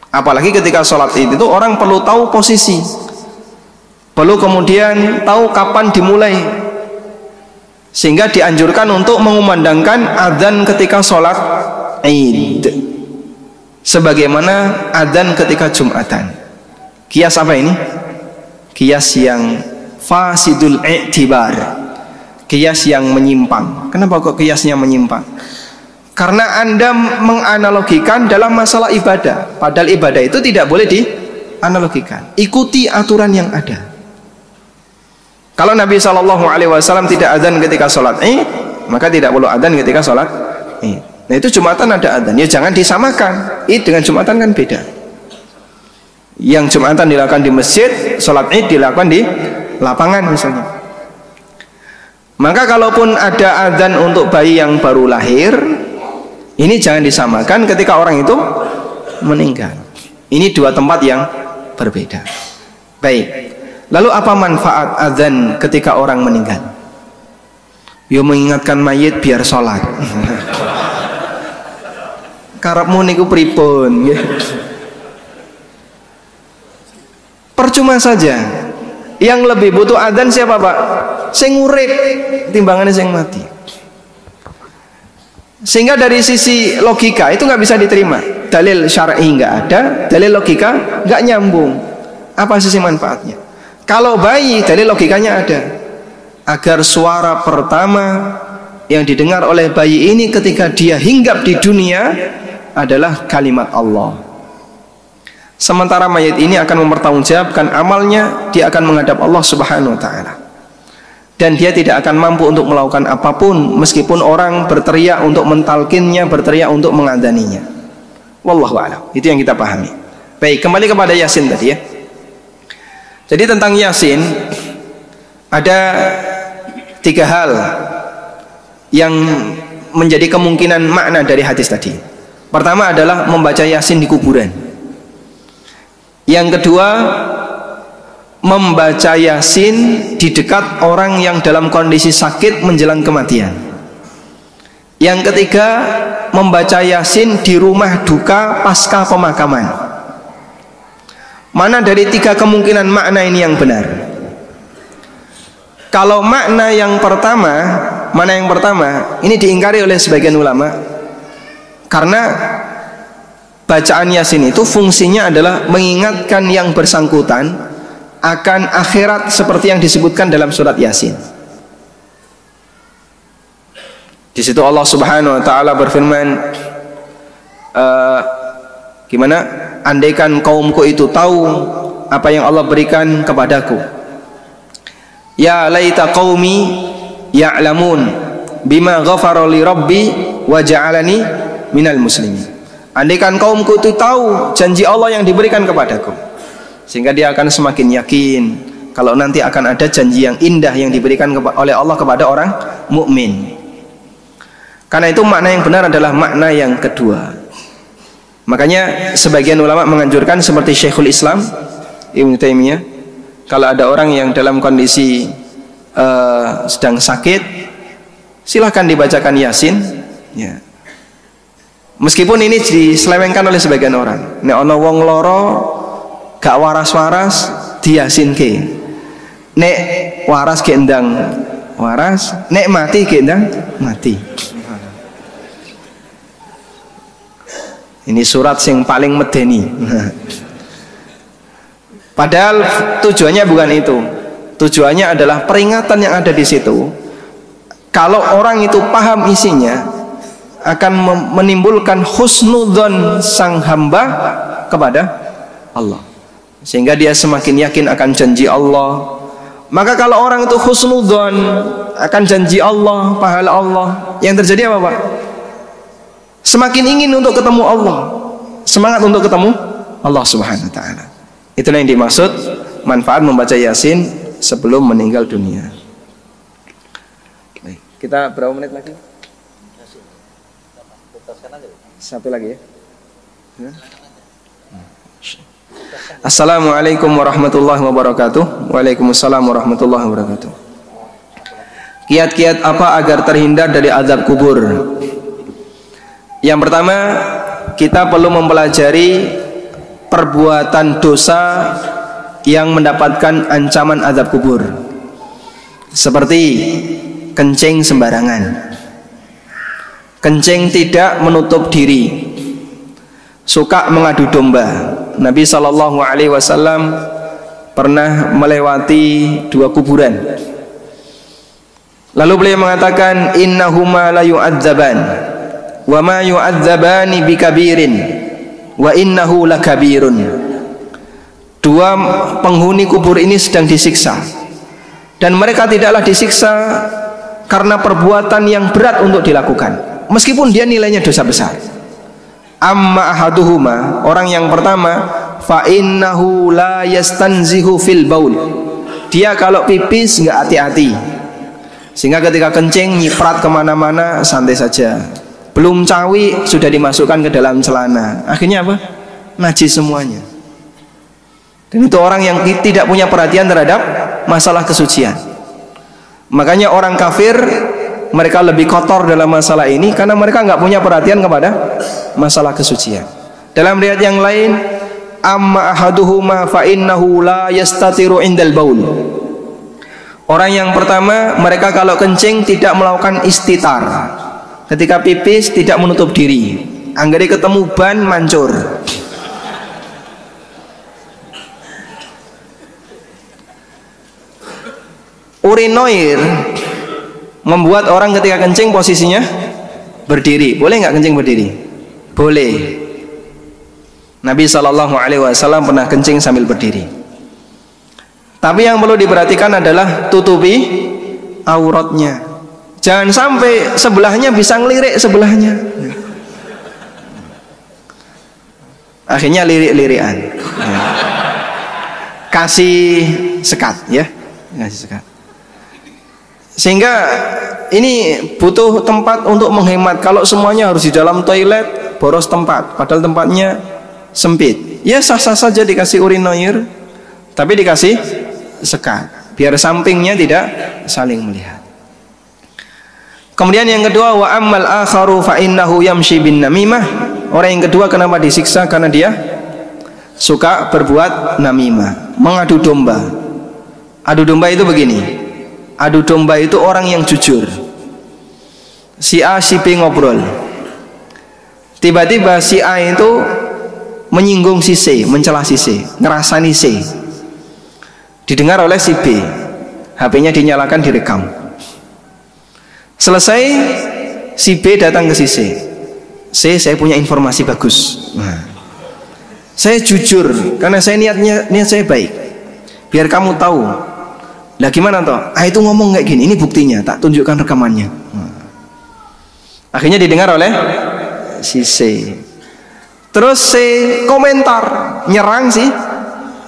Apalagi ketika sholat id itu orang perlu tahu posisi. Perlu kemudian tahu kapan dimulai sehingga dianjurkan untuk mengumandangkan adzan ketika sholat id sebagaimana adzan ketika Jumatan kias apa ini? kias yang fasidul i'tibar kias yang menyimpang. Kenapa kok kiasnya menyimpang? Karena Anda menganalogikan dalam masalah ibadah, padahal ibadah itu tidak boleh dianalogikan. Ikuti aturan yang ada. Kalau Nabi Shallallahu Alaihi Wasallam tidak adzan ketika sholat id, maka tidak perlu adzan ketika sholat id. Nah itu jumatan ada adzan. Ya jangan disamakan. Id dengan jumatan kan beda. Yang jumatan dilakukan di masjid, sholat id dilakukan di lapangan misalnya. Maka kalaupun ada adzan untuk bayi yang baru lahir, ini jangan disamakan ketika orang itu meninggal. Ini dua tempat yang berbeda. Baik. Lalu apa manfaat adzan ketika orang meninggal? yo mengingatkan mayit biar sholat. Karepmu niku pripun? Percuma saja. Yang lebih butuh adzan siapa Pak? Sing urip timbangannya sing mati. Sehingga dari sisi logika itu nggak bisa diterima. Dalil syar'i nggak ada dalil logika nggak nyambung. Apa sisi manfaatnya kalau bayi dalil logikanya ada agar suara pertama yang didengar oleh bayi ini ketika dia hinggap di dunia adalah kalimat Allah. Sementara mayat ini akan mempertanggungjawabkan amalnya, dia akan menghadap Allah Subhanahu wa taala. Dan dia tidak akan mampu untuk melakukan apa pun meskipun orang berteriak untuk mentalkinnya, berteriak untuk mengadaninya. Wallahu a'lam. Itu yang kita pahami. Baik, kembali kepada Yasin tadi ya. Jadi tentang Yasin ada tiga hal yang menjadi kemungkinan makna dari hadis tadi. Pertama adalah membaca Yasin di kuburan. Yang kedua, membaca Yasin di dekat orang yang dalam kondisi sakit menjelang kematian. Yang ketiga, membaca Yasin di rumah duka pasca pemakaman. Mana dari tiga kemungkinan makna ini yang benar? Kalau makna yang pertama, mana yang pertama? Ini diingkari oleh sebagian ulama karena bacaan Yasin itu fungsinya adalah mengingatkan yang bersangkutan akan akhirat seperti yang disebutkan dalam surat Yasin. Di situ Allah Subhanahu wa taala berfirman uh, gimana? Andaikan kaumku itu tahu apa yang Allah berikan kepadaku Ya laita qaumi ya'lamun bima ghafara li rabbi wa ja'alani minal muslimin. Andaikan kaumku itu tahu janji Allah yang diberikan kepadaku sehingga dia akan semakin yakin kalau nanti akan ada janji yang indah yang diberikan oleh Allah kepada orang mukmin. Karena itu makna yang benar adalah makna yang kedua. Makanya sebagian ulama menganjurkan seperti Syekhul Islam Ibnu Taimiyah kalau ada orang yang dalam kondisi uh, sedang sakit silahkan dibacakan yasin. Ya. Meskipun ini diselewengkan oleh sebagian orang. Nek ono wong loro gak waras-waras ke nek waras ke endang waras. Nek mati ke endang mati ini surat yang paling medeni Padahal tujuannya bukan itu. Tujuannya adalah peringatan yang ada di situ. Kalau orang itu paham isinya akan menimbulkan husnudzon sang hamba kepada Allah. Sehingga dia semakin yakin akan janji Allah. Maka kalau orang itu husnudzon akan janji Allah, pahala Allah, yang terjadi apa, Pak? Semakin ingin untuk ketemu Allah. Semangat untuk ketemu Allah Subhanahu wa taala. Itulah yang dimaksud manfaat membaca Yasin sebelum meninggal dunia. Baik, kita berapa menit lagi? Satu lagi ya. Assalamualaikum warahmatullahi wabarakatuh. Waalaikumsalam warahmatullahi wabarakatuh. Kiat-kiat apa agar terhindar dari azab kubur? Yang pertama, kita perlu mempelajari perbuatan dosa yang mendapatkan ancaman azab kubur. Seperti kencing sembarangan. Kencing tidak menutup diri. Suka mengadu domba. Nabi Wasallam pernah melewati dua kuburan. Lalu beliau mengatakan innahuma la yu'adzaban wa ma yu'adzabani bikabirin. Wa innahu lakabirun. Dua penghuni kubur ini sedang disiksa. Dan mereka tidaklah disiksa karena perbuatan yang berat untuk dilakukan. Meskipun dia nilainya dosa besar. Amma ahaduhuma orang yang pertama fa innahu la yastanzihu fil baul. Dia kalau pipis nggak hati-hati. Sehingga ketika kencing nyiprat ke mana-mana santai saja belum cawi sudah dimasukkan ke dalam celana akhirnya apa najis semuanya dan itu orang yang tidak punya perhatian terhadap masalah kesucian makanya orang kafir mereka lebih kotor dalam masalah ini karena mereka nggak punya perhatian kepada masalah kesucian. Dalam riwayat yang lain, amma ahaduhuma fa innahu la yastatiru indal baul. Orang yang pertama, mereka kalau kencing tidak melakukan istitar. Ketika pipis tidak menutup diri. Anggari ketemu ban mancur. urinoir membuat orang ketika kencing posisinya berdiri. Boleh nggak kencing berdiri? Boleh. Nabi Shallallahu Alaihi Wasallam pernah kencing sambil berdiri. Tapi yang perlu diperhatikan adalah tutupi auratnya. Jangan sampai sebelahnya bisa ngelirik sebelahnya. Akhirnya lirik-lirikan. Ya. Kasih sekat ya. Kasih sekat. Sehingga ini butuh tempat untuk menghemat. Kalau semuanya harus di dalam toilet, boros tempat. Padahal tempatnya sempit. Ya sah-sah saja dikasih urinoir, tapi dikasih sekat. Biar sampingnya tidak saling melihat. Kemudian yang kedua wa ammal akharu fa innahu yamshi bin namimah. Orang yang kedua kenapa disiksa? Karena dia suka berbuat namimah, mengadu domba. Adu domba itu begini adu domba itu orang yang jujur si A si B ngobrol tiba-tiba si A itu menyinggung si C mencela si C ngerasani C didengar oleh si B HP-nya dinyalakan direkam selesai si B datang ke si C C saya punya informasi bagus nah, saya jujur karena saya niatnya niat saya baik biar kamu tahu lah gimana toh? Ah itu ngomong kayak gini, ini buktinya, tak tunjukkan rekamannya. Hmm. Akhirnya didengar oleh si C. Terus C komentar, nyerang si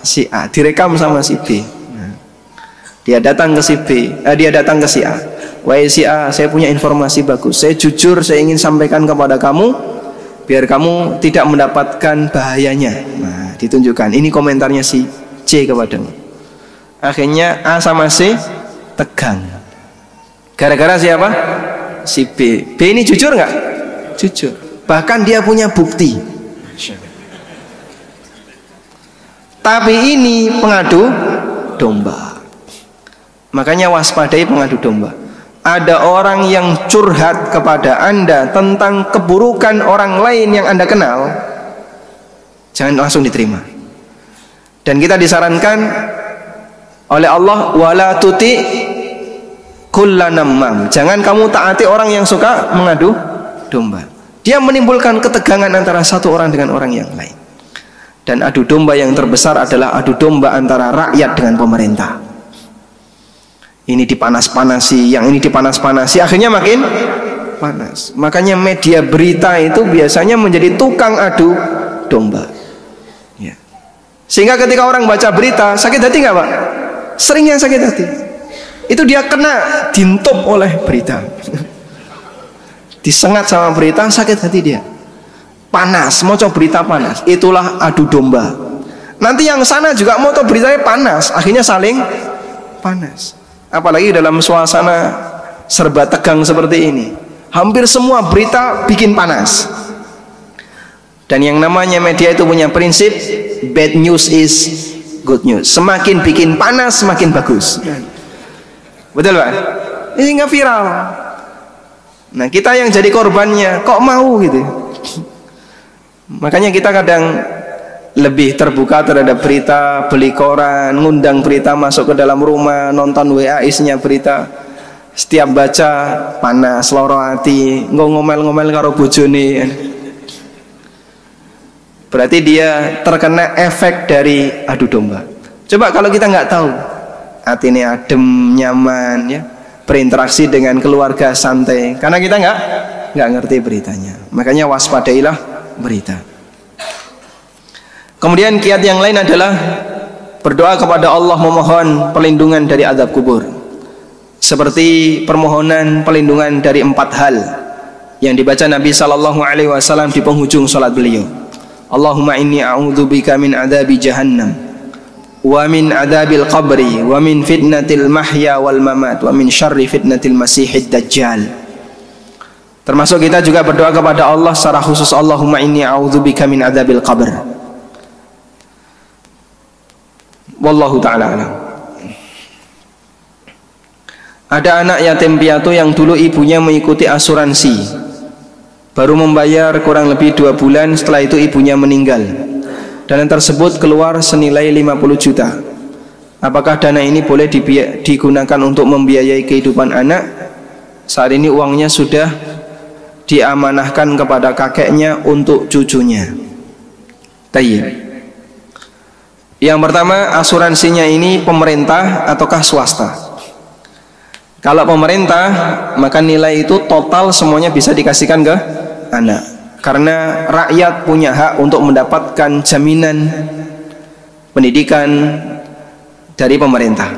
si A, direkam sama si B. Hmm. Dia datang ke si B, eh, dia datang ke si A. Wahai si A, saya punya informasi bagus. Saya jujur, saya ingin sampaikan kepada kamu biar kamu tidak mendapatkan bahayanya. Nah, ditunjukkan. Ini komentarnya si C kepadamu akhirnya A sama C tegang. Gara-gara siapa? Si B. B ini jujur nggak? Jujur. Bahkan dia punya bukti. Tapi ini pengadu domba. Makanya waspadai pengadu domba ada orang yang curhat kepada anda tentang keburukan orang lain yang anda kenal jangan langsung diterima. Dan kita disarankan oleh Allah wala tuti kullanamam jangan kamu taati orang yang suka mengadu domba. Dia menimbulkan ketegangan antara satu orang dengan orang yang lain. Dan adu domba yang terbesar adalah adu domba antara rakyat dengan pemerintah ini dipanas-panasi yang ini dipanas-panasi. Akhirnya makin panas. Makanya media berita itu biasanya menjadi tukang adu domba. Ya. sehingga ketika orang baca berita sakit hati nggak pak? Seringnya sakit hati. Itu dia kena dintup oleh berita. Disengat sama berita sakit hati dia. Panas mau coba berita panas. Itulah adu domba. Nanti yang sana juga mau coba beritanya panas. Akhirnya saling panas apalagi dalam suasana serba tegang seperti ini hampir semua berita bikin panas dan yang namanya media itu punya prinsip bad news is good news. Semakin bikin panas, semakin bagus. Betul Pak? Ini nggak viral. Nah kita yang jadi korbannya, kok mau gitu? Makanya kita kadang lebih terbuka terhadap berita, beli koran, ngundang berita masuk ke dalam rumah, nonton WA isinya berita. Setiap baca panas, loro hati, ngomel-ngomel karo bojone. Berarti dia terkena efek dari adu domba. Coba kalau kita nggak tahu, hati ini adem, nyaman, ya, berinteraksi dengan keluarga santai. Karena kita nggak nggak ngerti beritanya. Makanya waspadailah berita. Kemudian kiat yang lain adalah berdoa kepada Allah memohon perlindungan dari azab kubur. Seperti permohonan perlindungan dari empat hal yang dibaca Nabi Shallallahu Alaihi Wasallam di penghujung salat beliau. Allahumma inni a'udzubika min adabi jahannam wa min adabil qabri wa min fitnatil mahya wal mamat wa min syarri fitnatil masihid dajjal termasuk kita juga berdoa kepada Allah secara khusus Allahumma inni a'udzubika min adabil qabr wallahu taala alam. Ada anak yatim piatu yang dulu ibunya mengikuti asuransi. Baru membayar kurang lebih dua bulan setelah itu ibunya meninggal. Dana tersebut keluar senilai 50 juta. Apakah dana ini boleh digunakan untuk membiayai kehidupan anak? Saat ini uangnya sudah diamanahkan kepada kakeknya untuk cucunya. Tayyib Yang pertama asuransinya ini pemerintah ataukah swasta? Kalau pemerintah, maka nilai itu total semuanya bisa dikasihkan ke anak. Karena rakyat punya hak untuk mendapatkan jaminan pendidikan dari pemerintah.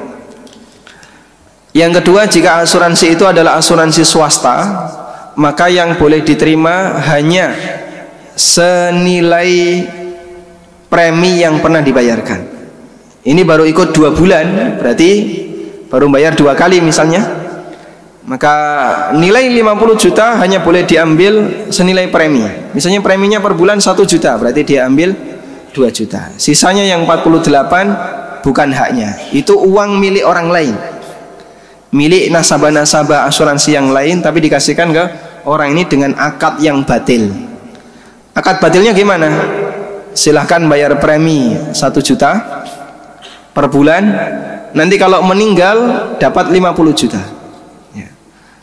Yang kedua, jika asuransi itu adalah asuransi swasta, maka yang boleh diterima hanya senilai premi yang pernah dibayarkan. Ini baru ikut dua bulan, berarti baru bayar dua kali misalnya. Maka nilai 50 juta hanya boleh diambil senilai premi. Misalnya preminya per bulan 1 juta berarti dia ambil 2 juta. Sisanya yang 48 bukan haknya. Itu uang milik orang lain. Milik nasabah-nasabah asuransi yang lain tapi dikasihkan ke orang ini dengan akad yang batil. Akad batilnya gimana silahkan bayar premi 1 juta per bulan nanti kalau meninggal dapat 50 juta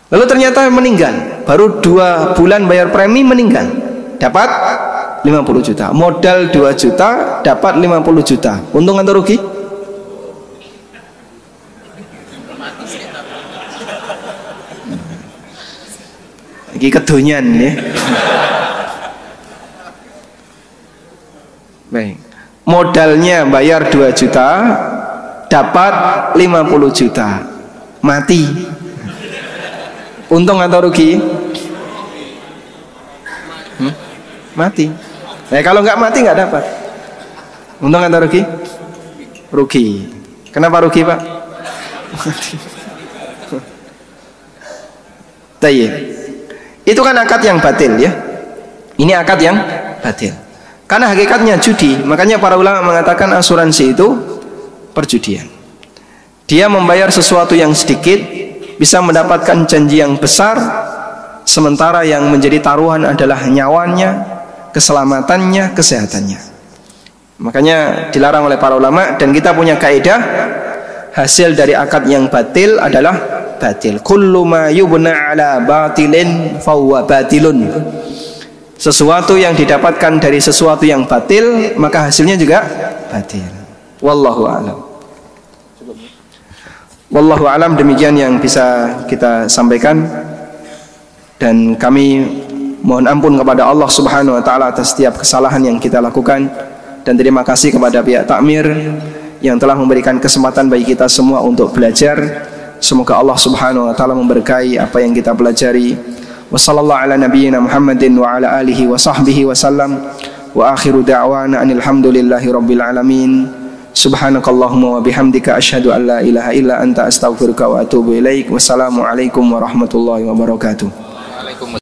Lalu ternyata meninggal, baru dua bulan bayar premi meninggal, dapat 50 juta. Modal 2 juta, dapat 50 juta. Untung atau rugi? Ini kedonyan ya. Baik. Modalnya bayar 2 juta, dapat 50 juta. Mati Untung atau rugi? Hmm? Mati. Eh kalau nggak mati nggak dapat. Untung atau rugi? Rugi. Kenapa rugi pak? Tayyib. Itu kan akad yang batil ya. Ini akad yang batil. Karena hakikatnya judi, makanya para ulama mengatakan asuransi itu perjudian. Dia membayar sesuatu yang sedikit bisa mendapatkan janji yang besar sementara yang menjadi taruhan adalah nyawanya, keselamatannya, kesehatannya. Makanya dilarang oleh para ulama dan kita punya kaidah hasil dari akad yang batil adalah batil. Kullu ma yubna ala batilin fahuwa batilun. Sesuatu yang didapatkan dari sesuatu yang batil maka hasilnya juga batil. Wallahu a'lam. Wallahu alam demikian yang bisa kita sampaikan dan kami mohon ampun kepada Allah Subhanahu wa taala atas setiap kesalahan yang kita lakukan dan terima kasih kepada pihak takmir yang telah memberikan kesempatan bagi kita semua untuk belajar. Semoga Allah Subhanahu wa taala memberkahi apa yang kita pelajari. Wassallallahu ala nabiyyina Muhammadin wa ala alihi wa sahbihi wasallam. Wa akhiru da'wana anil hamdulillahi rabbil alamin. Subhanakallahumma wa bihamdika asyhadu an la ilaha illa anta astaghfiruka wa atubu ilaik. Wassalamualaikum warahmatullahi wabarakatuh.